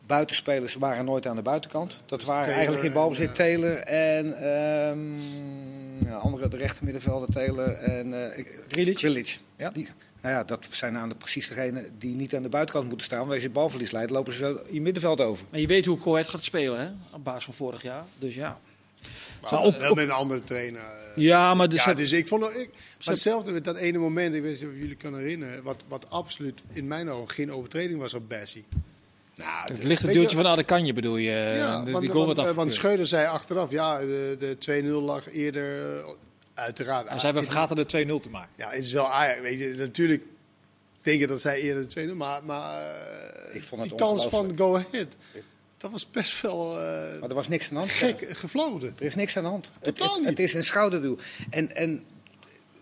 buitenspelers waren nooit aan de buitenkant. Dat waren Taylor eigenlijk in balbezit Taylor en... Um, ja, andere, de rechtermiddenvelder Taylor en... Uh, Grilic. Ja. Die, nou ja, dat zijn aan de, precies degenen die niet aan de buitenkant moeten staan. Wanneer je balverlies leidt, lopen ze in middenveld over. Maar je weet hoe Coët gaat spelen, hè? Op basis van vorig jaar. Dus ja. Maar op, wel met een andere trainer. Ja, maar dus, ja, dus ik vond ik, maar hetzelfde met dat ene moment, ik weet niet of jullie kunnen herinneren, wat, wat absoluut in mijn ogen geen overtreding was op Bessie. Nou, het ligt het duwtje van Adekanje bedoel je? Ja, de, want, die goal want, werd want Schreuder zei achteraf, ja, de, de 2-0 lag eerder, uiteraard. En zij we vergaten de 2-0 te maken. Ja, het is wel weet je, natuurlijk denk je dat zij eerder de 2-0, maar, maar ik vond het die kans van Go Ahead, dat was best wel uh, maar er was niks aan de hand. gek ja. gefloten. Er is niks aan de hand. Totaal het, niet. Het is een schouderduw. En, en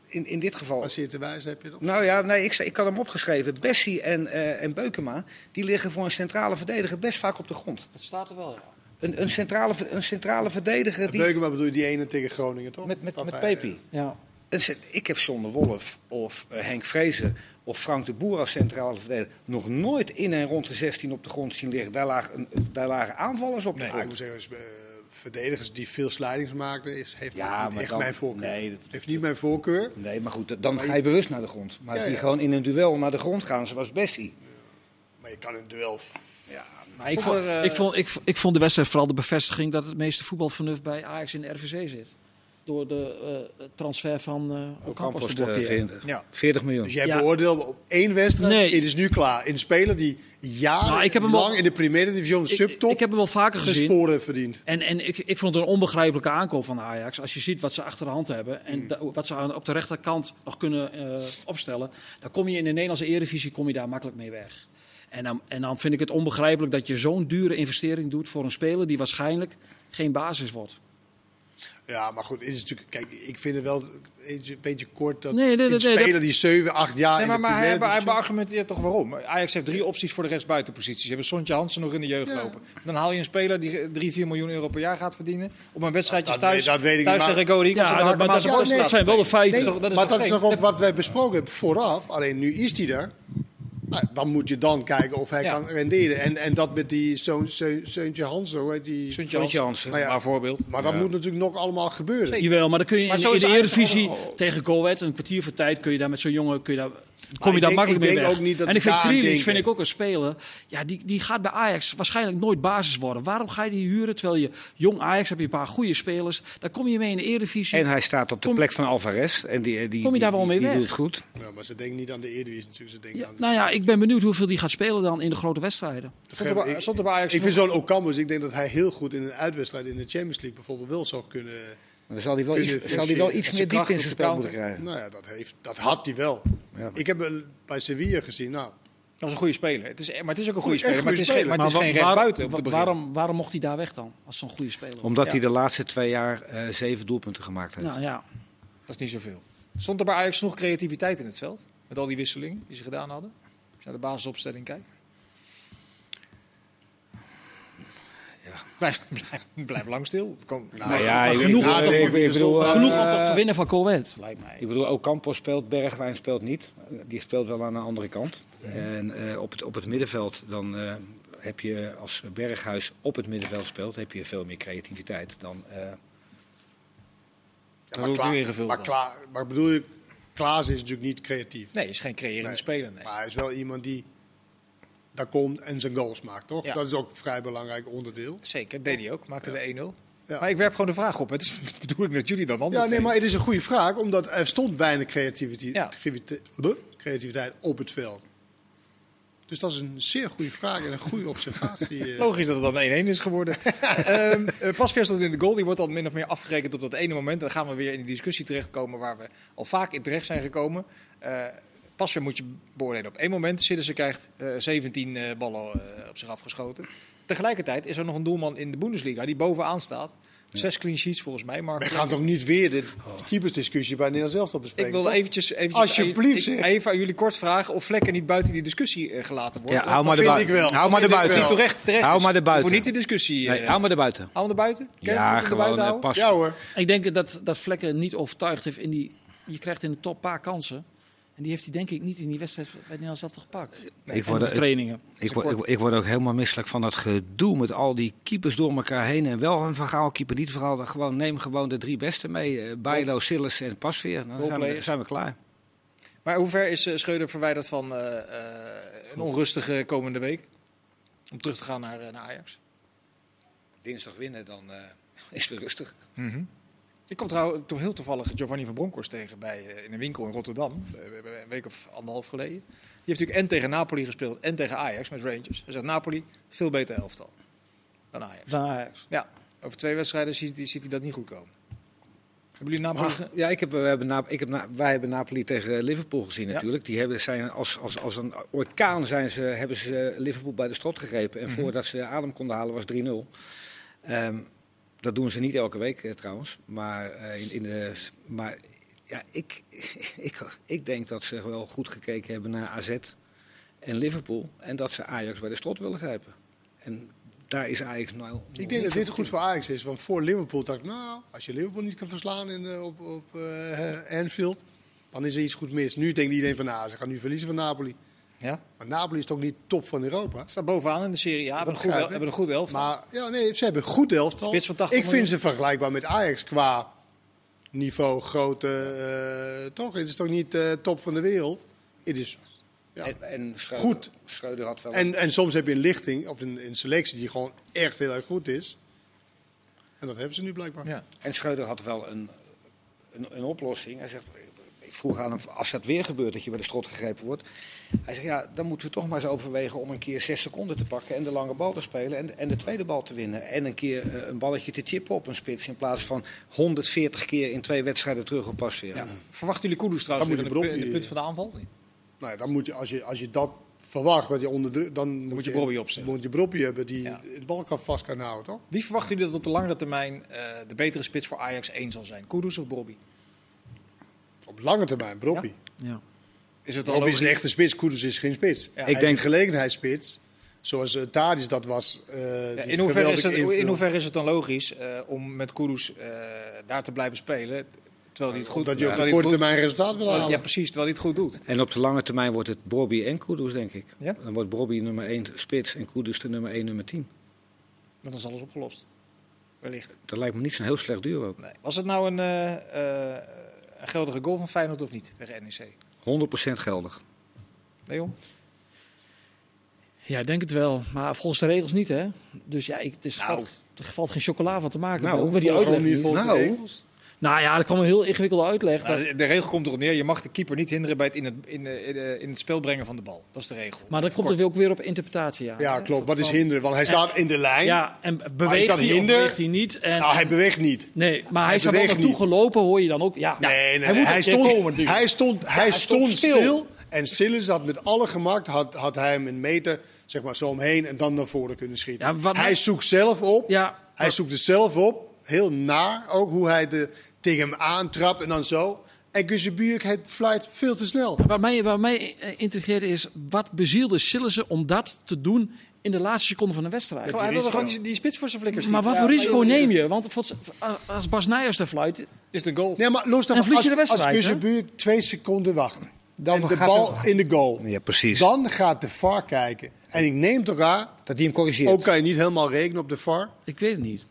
in, in dit geval... Als je het te wijzen heb je het Nou ja, nee, ik, ik had hem opgeschreven. Bessie en, uh, en Beukema, die liggen voor een centrale verdediger best vaak op de grond. Dat staat er wel, ja. Een, een, centrale, een centrale verdediger... Die, Beukema bedoel je die ene tegen Groningen, toch? Met, met, met, met Pepi. Ja. Ik heb zonder Wolf of uh, Henk Vrezen of Frank de Boer als centrale verdediger nog nooit in en rond de 16 op de grond zien liggen. Daar lagen, daar lagen aanvallers op de nee, grond. Ik moet zeggen, uh, verdedigers die veel slidings maakten, is, heeft ja, niet echt dan, mijn voorkeur. Nee, dat, heeft niet mijn voorkeur. Nee, maar goed, dan maar ga je bewust naar de grond. Maar ja, die ja. gewoon in een duel naar de grond gaan, zoals Bessie. Ja. Maar je kan in een duel... Ja, maar ik, vond, uh, ik, vond, ik, ik vond de wedstrijd vooral de bevestiging dat het meeste voetbalvernuft bij Ajax in de RVC zit door de uh, transfer van uh, Ocampos te blokkeren. Ja. 40 miljoen. Dus jij ja. beoordeelt op één wedstrijd, nee. het is nu klaar. Een speler die jarenlang nou, ik heb hem wel, in de Primera Division subtop ik, ik heb hem wel vaker gezien. sporen verdiend. En, en ik, ik vond het een onbegrijpelijke aankoop van Ajax. Als je ziet wat ze achter de hand hebben en mm. da, wat ze aan, op de rechterkant nog kunnen uh, opstellen, dan kom je in de Nederlandse Eredivisie kom je daar makkelijk mee weg. En dan, en dan vind ik het onbegrijpelijk dat je zo'n dure investering doet voor een speler die waarschijnlijk geen basis wordt. Ja, maar goed, het is natuurlijk, kijk, ik vind het wel een beetje kort dat nee, nee, nee, een speler die 7, 8 jaar nee, maar, in de maar hij, hij beargumenteert toch waarom? Ajax heeft drie opties voor de rechtsbuitenposities. Je hebt Sontje Hansen nog in de jeugd ja. lopen. Dan haal je een speler die 3, 4 miljoen euro per jaar gaat verdienen. Op een wedstrijdje dat thuis, weet, dat weet ik thuis niet, tegen Go Eagles. Ja, dat, maar dat, zijn wel de feiten. Nee, dat is maar dat is nog ook wat wij besproken hebben vooraf. Alleen nu is hij er. Nou, dan moet je dan kijken of hij ja. kan renderen. En, en dat met die Seuntje Hansen, hoe heet die? Seuntje Hansen, nou ja, maar voorbeeld. Maar dat ja. moet natuurlijk nog allemaal gebeuren. Zeker. Jawel, maar dan kun je maar in, in de Eredivisie tegen Go Ahead, een kwartier voor tijd, kun je daar met zo'n jongen, kun je daar kom je daar makkelijk mee weg. Ook niet dat en ik vind Grealish vind ik ook een speler. Ja, die, die gaat bij Ajax waarschijnlijk nooit basis worden. Waarom ga je die huren terwijl je jong Ajax heb je een paar goede spelers. Daar kom je mee in de Eredivisie. En hij staat op de kom, plek van Alvarez en die die kom je daar wel mee die, weg? Die doet het goed. Ja, maar ze denken niet aan de Eredivisie natuurlijk. Ze denken ja, aan nou ja, ik ben benieuwd hoeveel die gaat spelen dan in de grote wedstrijden. Stond ik, stond er bij Ajax ik vind zo'n Ocampos, ik denk dat hij heel goed in een uitwedstrijd in de Champions League bijvoorbeeld wel zou kunnen. Maar dan zal hij wel iets, zal hij wel iets meer diepte in zijn spel moeten krijgen. Nou ja, dat, heeft, dat had hij wel. Ja. Ik heb hem bij Sevilla gezien. Nou, dat is een goede speler. Het is, maar het is ook een goede speler. Maar het is, geen, maar het is geen de waarom, waarom mocht hij daar weg dan? Als zo'n goede speler. Omdat ja. hij de laatste twee jaar uh, zeven doelpunten gemaakt heeft. Nou, ja. Dat is niet zoveel. Stond er bij Ajax nog creativiteit in het veld? Met al die wisselingen die ze gedaan hadden? Als je naar de basisopstelling kijkt. Blijf, blijf, blijf, lang stil. Kan, nou, nou ja, genoeg, ik, ik, ik bedoel, uh, genoeg om te winnen van lijkt mij. Ik bedoel, ook Campos speelt, Bergwijn speelt niet. Die speelt wel aan de andere kant. Ja. En uh, op, het, op het middenveld dan uh, heb je, als Berghuis op het middenveld speelt, heb je veel meer creativiteit dan... Ja, maar, klaar, ingevuld maar, klaar, maar bedoel je, Klaas is natuurlijk niet creatief. Nee, is geen creërende nee. speler. Nee. Maar hij is wel iemand die daar komt en zijn goals maakt, toch? Ja. Dat is ook een vrij belangrijk onderdeel. Zeker, deed hij ook. Maakte de 1-0. Ja. Maar ik werp gewoon de vraag op. Het is de bedoeling dat jullie dan anders Ja, nee, maar het is een goede vraag, omdat er stond weinig creativiteit, Ja. creativiteit- op het veld. Dus dat is een zeer goede vraag en een goede observatie. eh. Logisch dat het dan 1-1 is geworden. Ehm eh, Pasveer stond in de goal. Die wordt dan min of meer afgerekend op dat ene moment. Dan gaan we weer in die discussie terechtkomen waar we al vaak in terecht zijn gekomen. Eh Pasveer moet je beoordelen op één moment. Sidderse krijgt eh 17 eh, ballen eh, op zich afgeschoten. Tegelijkertijd is er nog een doelman in de Bundesliga die bovenaan staat. Zes clean sheets volgens mij. Maar We gaan toch niet weer de keepersdiscussie bij Nederland zelf op bespreken? ik wilde toch? eventjes, eventjes Alsjeblieft, ik- even aan jullie kort vragen of Vlekken niet buiten die discussie eh, gelaten wordt. Ja, hou maar erbuiten. ik wel. Hou maar erbuiten. Terecht, terecht Hou maar erbuiten. Voor niet de discussie. Nee, eh, hou maar erbuiten. Hou hem er buiten? Ken je hem Ja, er buiten gewoon eh, pas. Ja hoor. Ik denk dat, dat Vlekken niet overtuigd heeft in die... Je krijgt in de top een paar kansen. En die heeft hij denk ik niet in die wedstrijd bij Nederland zelf gepakt. Ik word, ik, trainingen. ik, word, ik, ik word ook helemaal misselijk van dat gedoe met al die keepers door elkaar heen. En wel een verhaal keeper, niet verhaal. Gewoon, neem gewoon de drie beste mee. eh Bijlo, Sillis en Pasveer. Dan zijn we, Roleplayer. zijn we klaar. Maar hoe ver is eh, Schreuder verwijderd van eh, eh, een onrustige komende week? Om terug te gaan naar, naar Ajax. Dinsdag winnen, dan eh, is het weer rustig. Ik kom trouwens toch heel toevallig Giovanni van Bronckhorst tegen bij, eh, in een winkel in Rotterdam. eh, een week of anderhalf geleden. Die heeft natuurlijk en tegen Napoli gespeeld en tegen Ajax met Rangers. Hij zegt Napoli, veel beter elftal dan Ajax. Dan Ajax. Ja, over twee wedstrijden ziet, hij- ziet hij dat niet goed komen. Hebben jullie Napoli... ge- Ja, ik heb, we hebben ik heb wij hebben Napoli tegen Liverpool gezien Ja. natuurlijk. Die hebben, zijn als, als, als een orkaan zijn ze, hebben ze Liverpool bij de strot gegrepen. En Mhm. voordat ze adem konden halen was 3-0. Ehm, dat doen ze niet elke week eh, trouwens. Maar, eh, in, in de, maar ja, ik, ik, ik denk dat ze wel goed gekeken hebben naar AZ en Liverpool. En dat ze Ajax bij de strot willen grijpen. En daar is Ajax nou... Ik denk dat dit goed voor Ajax is. Want voor Liverpool dacht ik, nou, als je Liverpool niet kan verslaan in, eh, op, op eh, Anfield, dan is er iets goed mis. Nu denkt iedereen van, nou, ze gaan nu verliezen van Napoli. Ja, Maar Napoli is toch niet top van Europa? staat bovenaan in de Serie A. Hebben een goed, hebben een goed elftal. Maar ja, nee, ze hebben een goed elftal. Spits van 80 ik miljoen. vind ze vergelijkbaar met Ajax qua niveau, grootte. eh, toch? Het is toch niet eh, top van de wereld? Het is, ja. En, en Schreuder, Goed. Schreuder had wel... en, en soms heb je een lichting of een, een selectie die gewoon echt heel erg goed is. En dat hebben ze nu blijkbaar. ja. En Schreuder had wel een, een, een oplossing. Hij zegt, ik vroeg aan hem, als dat weer gebeurt, dat je bij de strot gegrepen wordt. Hij zegt, ja, dan moeten we toch maar eens overwegen om een keer zes seconden te pakken en de lange bal te spelen en, en de tweede bal te winnen. En een keer eh, een balletje te chippen op een spits in plaats van 140 keer in twee wedstrijden terug op pas weer. Ja. Verwachten jullie Kudus trouwens Dan in de, in de punt van de aanval? Nee. Nou, dan moet je, als, je, als je dat verwacht, dat je onder druk, dan, moet je Brobbey opstellen. moet je Brobbey hebben die Ja. het bal kan vast kan houden, toch? Wie verwachten jullie dat op de langere termijn eh, de betere spits voor Ajax 1 zal zijn? Kudus of Bobby? Op lange termijn, Brobbey. Ja. Is het Brobbey is een echte spits, Koeders is geen spits. Ja. Hij Ik is denk- een gelegenheidsspits, zoals uh, Tadis dat was. eh, Ja, in, hoeverre is het, in invult. hoeverre is het dan logisch eh, om met eh, daar te blijven spelen, terwijl hij het goed Dat je op de korte termijn resultaat wil halen. Ja, precies, terwijl hij het goed doet. En op de lange termijn wordt het Bobby en Kudus, denk ik. Ja? Dan wordt Bobby nummer 1 spits en Kudus de nummer 1, nummer 10. Dan is alles opgelost. Wellicht. Dat lijkt me niet zo'n heel slecht duo. Nee. Was het nou een, eh, eh, een geldige goal van Feyenoord of niet tegen NEC? 100% geldig. Leon? ja, ik denk het wel. Maar volgens de regels niet, hè. Dus ja, ik, het is, Nou. valt, er valt geen chocola van te maken. Nou, met die uitleg. niet volgens de Nou. regels. Nou ja, dat kwam een heel ingewikkelde uitleg. Nou, dat- de, regel komt erop neer, je mag de keeper niet hinderen bij het in het, in, het spel brengen van de bal. Dat is de regel. maar dan komt het ook weer op interpretatie, ja. Ja, klopt. Wat is hinderen? Want hij staat in de lijn. Ja, en beweegt dat hij hinder? beweegt hij niet? En, Nou, hij beweegt niet. nee, maar hij, hij is er wel naartoe niet. gelopen, hoor je dan ook. Ja, Nee, nee, hij nee. stond, komen hij stond, hij hij stond stil. stil. En Sillis had met alle gemak had, had hij hem een meter zeg maar, zo omheen en dan naar voren kunnen schieten. Ja, hij zoekt zelf op. Ja, Hij zoekt het zelf op. Heel naar ook hoe hij de, tegen hem aantrapt en dan zo. En Guzebuurk, hij fluit veel te snel. Wat mij, wat mij eh, intrigeert is, wat bezielde Sillissen om dat te doen in de laatste seconde van de wedstrijd? Hij wilde gewoon die, die spits voor zijn flikkers maar wat voor Ja, risico neem je? Want als Bas Nijers er fluit, Is een goal? Nee, maar los En daarvan, als, je de als twee seconden wacht Dan en de bal in de goal, Ja, precies. dan gaat de VAR kijken. En ik neem toch aan, Dat hij hem corrigeert. ook kan je niet helemaal rekenen op de VAR. ik weet het niet.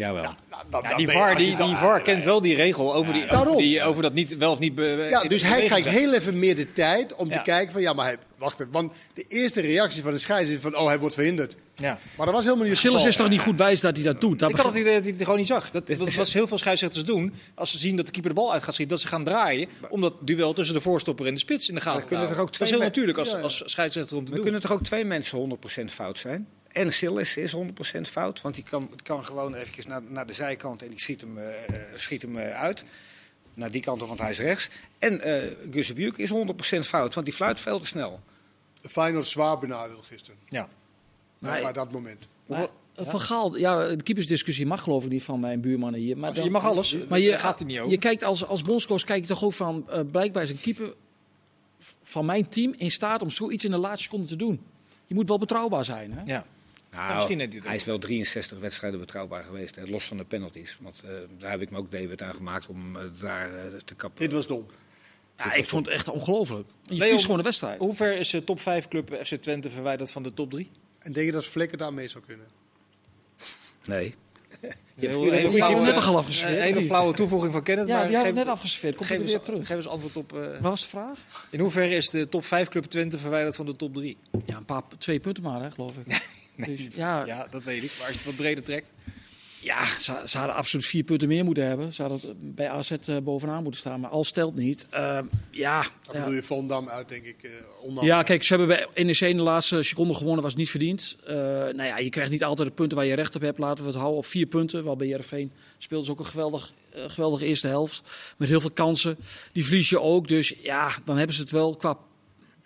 Jawel. Ja, ja, die VAR, die, die VAR kent wel die regel over, die, over, die, over dat niet, wel of niet... Be, ja, dus hij krijgt heel even meer de tijd om te kijken van... Ja, maar hij, wacht even. Want de eerste reactie van de scheids is van... Oh, hij wordt verhinderd. Ja. Maar dat was helemaal niet Silas is toch niet goed wijs dat hij dat doet? Dat ik had het idee dat hij het gewoon niet zag. Dat, dat is wat heel veel scheidsrechters doen. Als ze zien dat de keeper de bal uit gaat schieten, dat ze gaan draaien. Om dat duel tussen de voorstopper en de spits in de gaten te houden. Dat is heel natuurlijk als, als scheidsrechter om te doen. Er kunnen toch ook twee mensen 100% fout zijn? En Silas is 100% fout, want die kan, kan gewoon eventjes naar, naar de zijkant en die schiet hem, uh, schiet hem uh, uit. Naar die kant, want hij is rechts. En uh, Gus Buurk is 100% fout, want die fluit veel te snel. Feyenoord zwaar benadeeld gisteren. Ja. Maar, bij dat moment. Maar, van Gaal, ja, de keepersdiscussie mag geloof ik niet van mijn buurmannen hier. Maar dan, je mag alles, maar je gaat er niet over. Je kijkt als, als bondscoach kijk je toch ook van, blijkbaar is een keeper van mijn team in staat om zoiets in de laatste seconde te doen. Je moet wel betrouwbaar zijn. Hè? Ja. Nou, hij is wel 63 wedstrijden betrouwbaar geweest, hè, los van de penalties. Want uh, daar heb ik me ook David aan gemaakt om uh, daar uh, te kappen. Dit was dom. Ja, ik vond het echt ongelooflijk. Je verliest gewoon de wedstrijd. Hoe ver is de top 5 club FC Twente verwijderd van de top 3? En denk je dat Vlekken daar mee zou kunnen? Nee. Je hebt een flauwe, net al afgeserveerd. Een hele flauwe toevoeging van Kenneth. Ja, maar die hebben net afgeserveerd. Komt geef er weer terug. Geef eens antwoord op... Uh, Wat was de vraag? In hoeverre is de top 5 club Twente verwijderd van de top 3? Ja, een paar, twee punten maar, hè, geloof ik. Nee, dus, ja, ja, dat weet ik. Maar als je het wat breder trekt. Ja, ze, ze, hadden absoluut vier punten meer moeten hebben. Ze hadden bij AZ uh, bovenaan moeten staan, maar al stelt niet. Uh, ja, dat bedoel je Vondam uit, denk ik. Uh, ja, kijk, ze hebben bij NEC in de laatste seconde gewonnen, was niet verdiend. nou ja, je krijgt niet altijd de punten waar je recht op hebt. Laten we het houden op vier punten. Wel bij Jereveen speelde ze ook een geweldig, geweldige eerste helft. Met heel veel kansen. Die verlies je ook. Dus ja, dan hebben ze het wel qua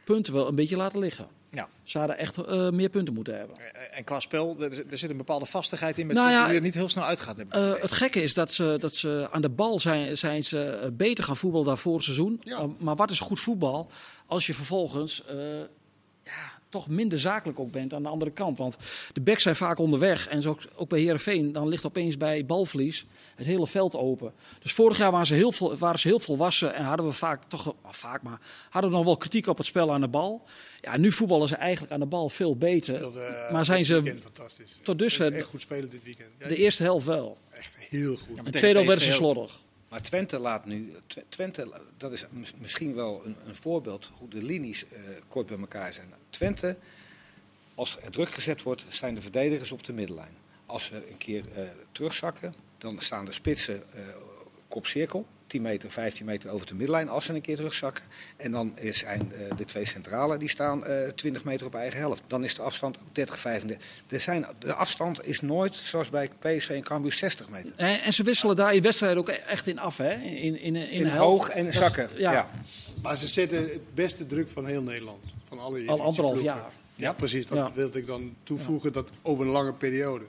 punten wel een beetje laten liggen. Ja. Ze hadden echt uh, meer punten moeten hebben. En qua spel, er, er zit een bepaalde vastigheid in met nou ja, die er niet heel snel uitgaat. Uh, het gekke is dat ze, dat ze aan de bal zijn, zijn ze beter gaan voetballen dan vorig seizoen. Ja. Uh, maar wat is goed voetbal als je vervolgens ja, toch minder zakelijk ook bent aan de andere kant. Want de backs zijn vaak onderweg. En zo ook, bij Herenveen, dan ligt opeens bij balverlies het hele veld open. Dus vorig jaar waren ze heel, vol, waren ze heel volwassen en hadden we vaak toch, vaak maar, hadden we nog wel kritiek op het spel aan de bal. Ja, nu voetballen ze eigenlijk aan de bal veel beter. Uh, maar zijn ze fantastisch. tot dusver echt goed spelen dit weekend. Ja, de eerste helft wel. Echt heel goed. Ja, de tweede helft werden ze slordig. Maar Twente laat nu, Twente, dat is misschien wel een, een voorbeeld hoe de linies uh, kort bij elkaar zijn. Twente, als er druk gezet wordt, staan de verdedigers op de middenlijn. Als ze een keer uh, terugzakken, dan staan de spitsen kopcirkel. 10 meter, 15 meter over de middenlijn als ze een keer terugzakken. En dan zijn uh, de twee centralen die staan uh, 20 meter op eigen helft. Dan is de afstand ook 30, 35. Er zijn, de afstand is nooit zoals bij PSV en Cambuur 60 meter. En, en, ze wisselen daar in wedstrijden ook echt in af, hè? In, in, in, in, in hoog en zakken. ja. ja. Maar ze zetten het beste druk van heel Nederland. Van alle Al anderhalf jaar. Ja, precies. Dat wilde ik dan toevoegen. Dat over een lange periode.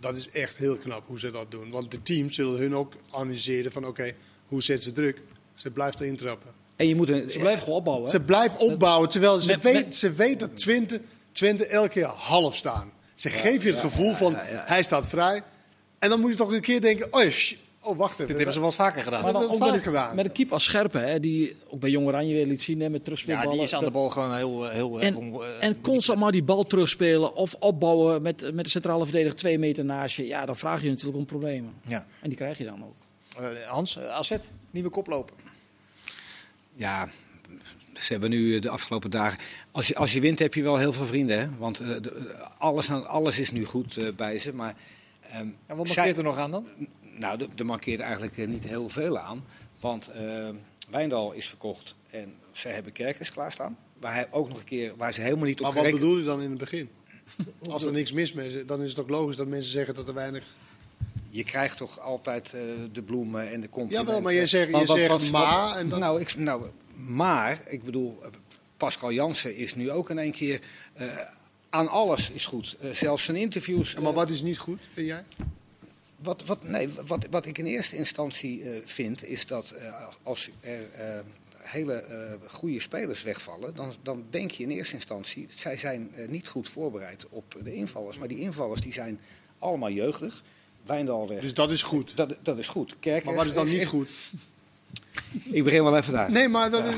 Dat is echt heel knap hoe ze dat doen. Want de teams zullen hun ook analyseren van oké, okay, hoe zet ze druk? Ze blijft erin trappen. En je moet een, ze blijft gewoon opbouwen. Ze blijft opbouwen, terwijl ze, met, weet, met, ze weet dat Twente, Twente elke keer half staan. Ze ja, geeft je het ja, gevoel van hij staat vrij. En dan moet je toch een keer denken, oh, oh wacht even. Dit hebben ze wel vaker gedaan. Maar dan ook vaker met, gedaan. met een keeper als Scherpe, hè, die ook bij Jong Oranje weer liet zien hè, met terugspeelballen. Ja, die is aan de bal gewoon heel... heel en, uh, en constant maar die bal terugspelen of opbouwen met, met de centrale verdediger twee meter naast je. Ja, dan vraag je natuurlijk om problemen. Ja. En die krijg je dan ook. Uh, Hans, uh, AZ, nieuwe koploper. Ja, ze hebben nu de afgelopen dagen. Als je, als je wint, heb je wel heel veel vrienden. Hè? Want uh, de, alles, alles is nu goed uh, bij ze. Maar, um, en wat markeert er nog aan dan? Nou, er markeert eigenlijk uh, niet heel veel aan. Want Wijndal is verkocht en ze hebben Kerkers klaarstaan. Waar, hij ook nog een keer, waar ze helemaal niet op Maar wat bedoel je dan in het begin? Als er niks mis mee is, dan is het ook logisch dat mensen zeggen dat er weinig je krijgt toch altijd uh, de bloemen en de complimenten. Ja, wel, maar je zegt, je zegt wat, maar. En dan... nou, ik, nou, maar, ik bedoel, Pascal Jansen is nu ook in één keer... Uh, aan alles is goed. Uh, zelfs zijn interviews... maar wat is niet goed, vind jij? Wat, wat, nee, wat, wat ik in eerste instantie vind, is dat als er hele goede spelers wegvallen, dan, dan denk je in eerste instantie, zij zijn niet goed voorbereid op de invallers. Maar die invallers die zijn allemaal jeugdig. Wijndal weg. Dus dat is goed? Dat, dat is goed. Maar wat is dan niet goed? Ik begin wel even daar. Nee, maar dat is...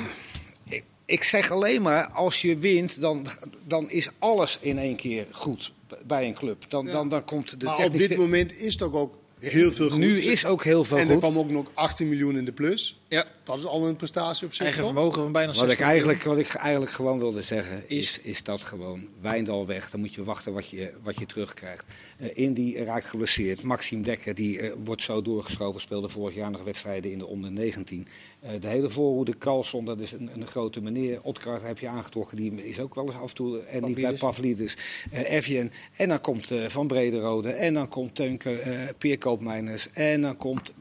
Ik, ik, zeg alleen maar, als je wint, dan, dan is alles in één keer goed bij een club. Dan, ja. dan, dan komt de maar technische... op dit moment is het ook, heel veel goed. Nu is ook heel veel en er goed. kwam ook nog 18 miljoen in de plus. Ja. Dat is al een prestatie op zich. Eigen toch? vermogen van bijna Wat 60 ik, eigenlijk, wat ik eigenlijk gewoon wilde zeggen, is, is dat gewoon Wijndal weg. Dan moet je wachten wat je, wat je terugkrijgt. Uh, Indy raakt geblesseerd. Maxime Dekker die, uh, wordt zo doorgeschoven. Speelde vorig jaar nog wedstrijden in de onder 19. Uh, de hele voorhoede, Carlson, dat is een, een grote meneer. Otkar heb je aangetrokken, die is ook wel eens af en toe en niet bij Pavlidis. Uh, Evian. En dan komt Van Brederode. En dan komt Teunke, Peer Koopmeiners. En dan komt...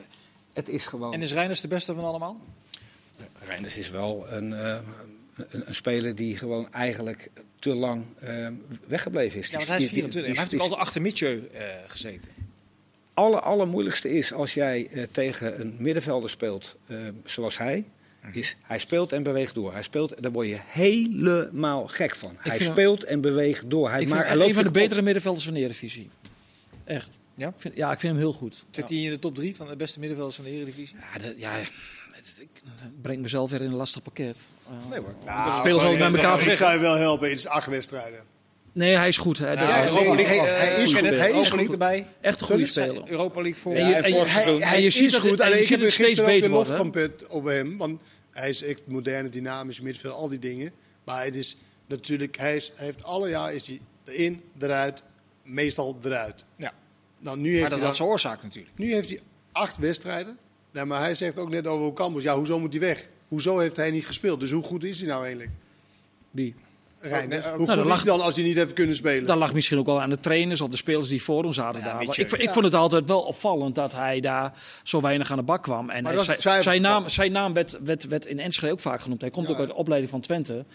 Het is gewoon... En is Reiners de beste van allemaal? Reinders is wel een, uh, een, een, speler die gewoon eigenlijk te lang uh, weggebleven is. Ja, want hij is 24. hij heeft natuurlijk altijd achter Mitchell uh, gezeten. Alle, allermoeilijkste is als jij uh, tegen een middenvelder speelt zoals hij. Is, hij speelt en beweegt door. Hij speelt, daar word je helemaal gek van. Ik hij speelt en beweegt door. Hij ik maakt, een van de betere middenvelders van de Eredivisie. Echt. Ja? Ik vind, ja, ik vind hem heel goed. Zit hij in de top 3 van de beste middenvelders van de Eredivisie? Ja, dat, ja ik breng mezelf weer in een lastig pakket. Uh, nee hoor. Nou, spelen ze ook met elkaar. Ik zou je wel helpen in de acht wedstrijden. Nee, hij is goed. Hè. Nou, dus ja, hij, Europa League, hij- hij is goed. Hij is goed. erbij. echt een goede speler. Europa League voor. En je- en en je- vorig hij- ziet is dat- goed, alleen ik heb het steeds beter loftrompet over hem. Want hij is echt moderne, dynamisch middenveld, al die dingen. Maar het is natuurlijk, hij, is, hij heeft alle jaar is hij erin, eruit, meestal eruit. Ja. Nou, nu Maar heeft, dat hij had dan, zijn oorzaak natuurlijk. nu heeft hij acht wedstrijden. Nee, maar hij zegt ook net over Ocampos, ja, hoezo moet hij weg? Hoezo heeft hij niet gespeeld? Dus hoe goed is hij nou eigenlijk? Wie? Reinders? nee, hoe dat goed lag- is hij dan als hij niet heeft kunnen spelen? Dat lag misschien ook wel aan de trainers of de spelers die voor hem zaten Ja, daar. Ik, ik vond het altijd wel opvallend dat hij daar zo weinig aan de bak kwam. En Maar hij- dat is zijn, zijn naam, zijn naam werd, werd, werd in Enschede ook vaak genoemd. Hij komt Ja. ook uit de opleiding van Twente.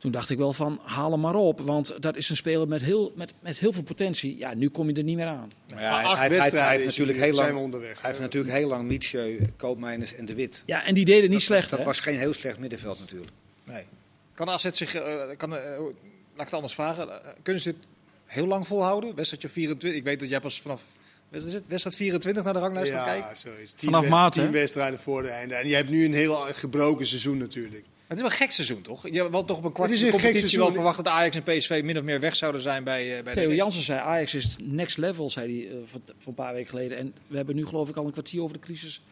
Toen dacht ik wel van, haal hem maar op. Want dat is een speler met heel, met, met heel veel potentie. Ja, nu kom je er niet meer aan. Maar ja, hij, hij, hij, wedstrijden heeft natuurlijk heel lang, we onderweg. hij heeft natuurlijk heel lang Mietje, Koopmeiners en De Wit. Ja, en die deden niet Dat- slecht. Dat hè? was geen heel slecht middenveld natuurlijk. Nee. Kan AZ zich, eh, kan, eh, laat ik het anders vragen, Eh, kunnen ze dit heel lang volhouden? Wedstrijdje 24, ik weet dat jij pas vanaf het, wedstrijd 24 naar de ranglijst gaat kijken. Ja, zo is het. Tien Vanaf maart, Tien wedstrijden voor de einde. En je hebt nu een heel gebroken seizoen natuurlijk. Het is wel een gek seizoen, toch? Je had toch op een kwart de een gek competitie wel seizoen. verwacht dat Ajax en PSV min of meer weg zouden zijn bij, eh, bij de Theo rest. Jansen zei, Ajax is next level, zei hij eh, voor, voor een paar weken geleden. En we hebben nu geloof ik al een kwartier over de crisis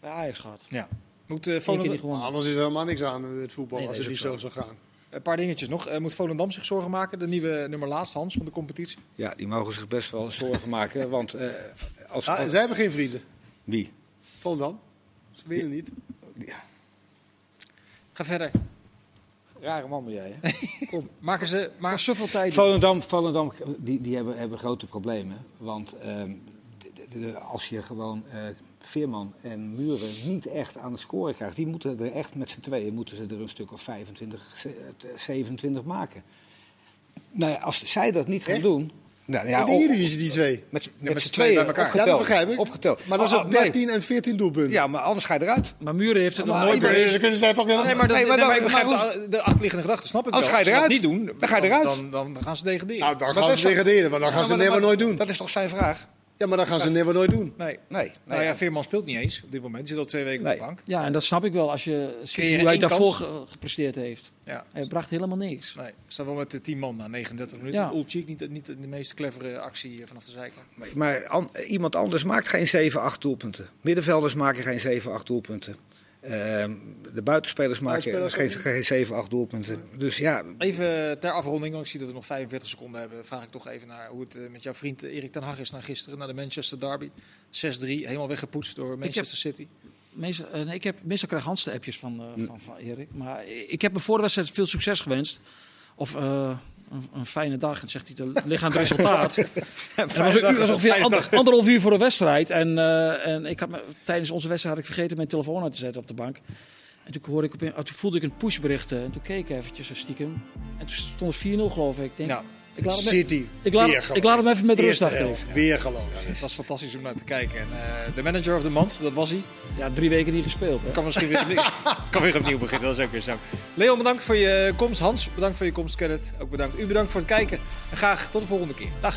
bij Ajax gehad. Ja. Moet uh, Volendam, gewonnen. Anders is er helemaal niks aan het voetbal Nee, als het niet zo zou gaan. een paar dingetjes nog. Eh, moet Volendam zich zorgen maken? De nieuwe nummer laatst, Hans, van de competitie. Ja, die mogen zich best wel zorgen maken. Want eh, als, Ah, zij hebben geen vrienden. Wie? Volendam. Ze winnen niet. Ga verder. Rare man ben jij, hè? Maken ze... Maar Maar, zoveel tijd. Volendam, Volendam die, die hebben, hebben grote problemen. Want ehm, de- de- als je gewoon eh, Veerman en Muren niet echt aan het scoren krijgt, die moeten er echt met z'n tweeën moeten ze er een stuk of 25, ze- eh, 27 maken. Nou ja, als zij dat niet gaan Echt? doen. Nou, ja, in de op- Eredivisie die twee. met, met, met z'n tweeën bij elkaar. opgeteld. Ja, dat begrijp ik. Opgeteld. Maar dat is Oh, ook oh, nee. 13 en 14 doelpunten. Ja, maar anders ga je eruit. Maar Muren heeft het nog Maar nooit bewezen. Ze kunnen zij toch weer... nee, maar, dat, Nee, maar nee, maar ik begrijp maar de, de achterliggende gedachte, snap ik Anders wel. ga je Als ze dat eruit. niet doen, Dan ga je eruit. Dan, dan, dan gaan ze degraderen. Nou, dan gaan ze degraderen, maar dan gaan ze maar never nooit doen. Dat is toch zijn vraag? Ja, maar dan gaan ze never nooit doen. nee. Nee. Nou ja, Veerman speelt niet eens op dit moment. Hij zit al twee weken Nee. op de bank. Ja, en dat snap ik wel als je ziet hoe hij daarvoor ge- gepresteerd heeft. Ja. Hij bracht helemaal niks. Nee, staat wel met de 10 man na 39 minuten. Ja. Ulchik niet, niet de meest clevere actie vanaf de zijkant. Maar- Maar an- iemand anders maakt geen 7, 8 doelpunten. Middenvelders maken geen 7, 8 doelpunten. Ehm, de buitenspelers maken Buitenspelers geen, geen 7, 8 doelpunten. Dus ja, Even ter afronding, want ik zie dat we nog 45 seconden hebben. Vraag ik toch even naar hoe het eh, met jouw vriend eh, Erik ten Hag is naar gisteren. Naar de Manchester Derby. 6-3, helemaal weggepoetst door Manchester City. Meestal, eh, nee, ik heb, meestal krijg Hans de appjes van, eh, van, van Erik. Maar ik heb me voor de wedstrijd veel succes gewenst. Of eh, een, een fijne dag. En zegt hij, het ligt aan het resultaat. Was, een uur, was ongeveer ander, anderhalf uur voor de wedstrijd. En, eh, en ik had me, tijdens onze wedstrijd had ik vergeten mijn telefoon uit te zetten op de bank. En toen, hoorde ik op, toen voelde ik een pushbericht. eh, En toen keek ik eventjes stiekem. En toen stond het 4-0 geloof ik. Ik denk, Ja, ik, laat hem, City. ik, laat, Weer ik laat hem even met rust, helft. Weer geloof. het was fantastisch om naar te kijken. En, eh, de manager of the month, dat was hij. Ja, drie weken niet gespeeld. Hè? Kan misschien weer, kan weer opnieuw beginnen, dat is ook weer zo. Leon, bedankt voor je komst. Hans, bedankt voor je komst. Kenneth, ook bedankt. U bedankt voor het kijken. En graag tot de volgende keer. Dag.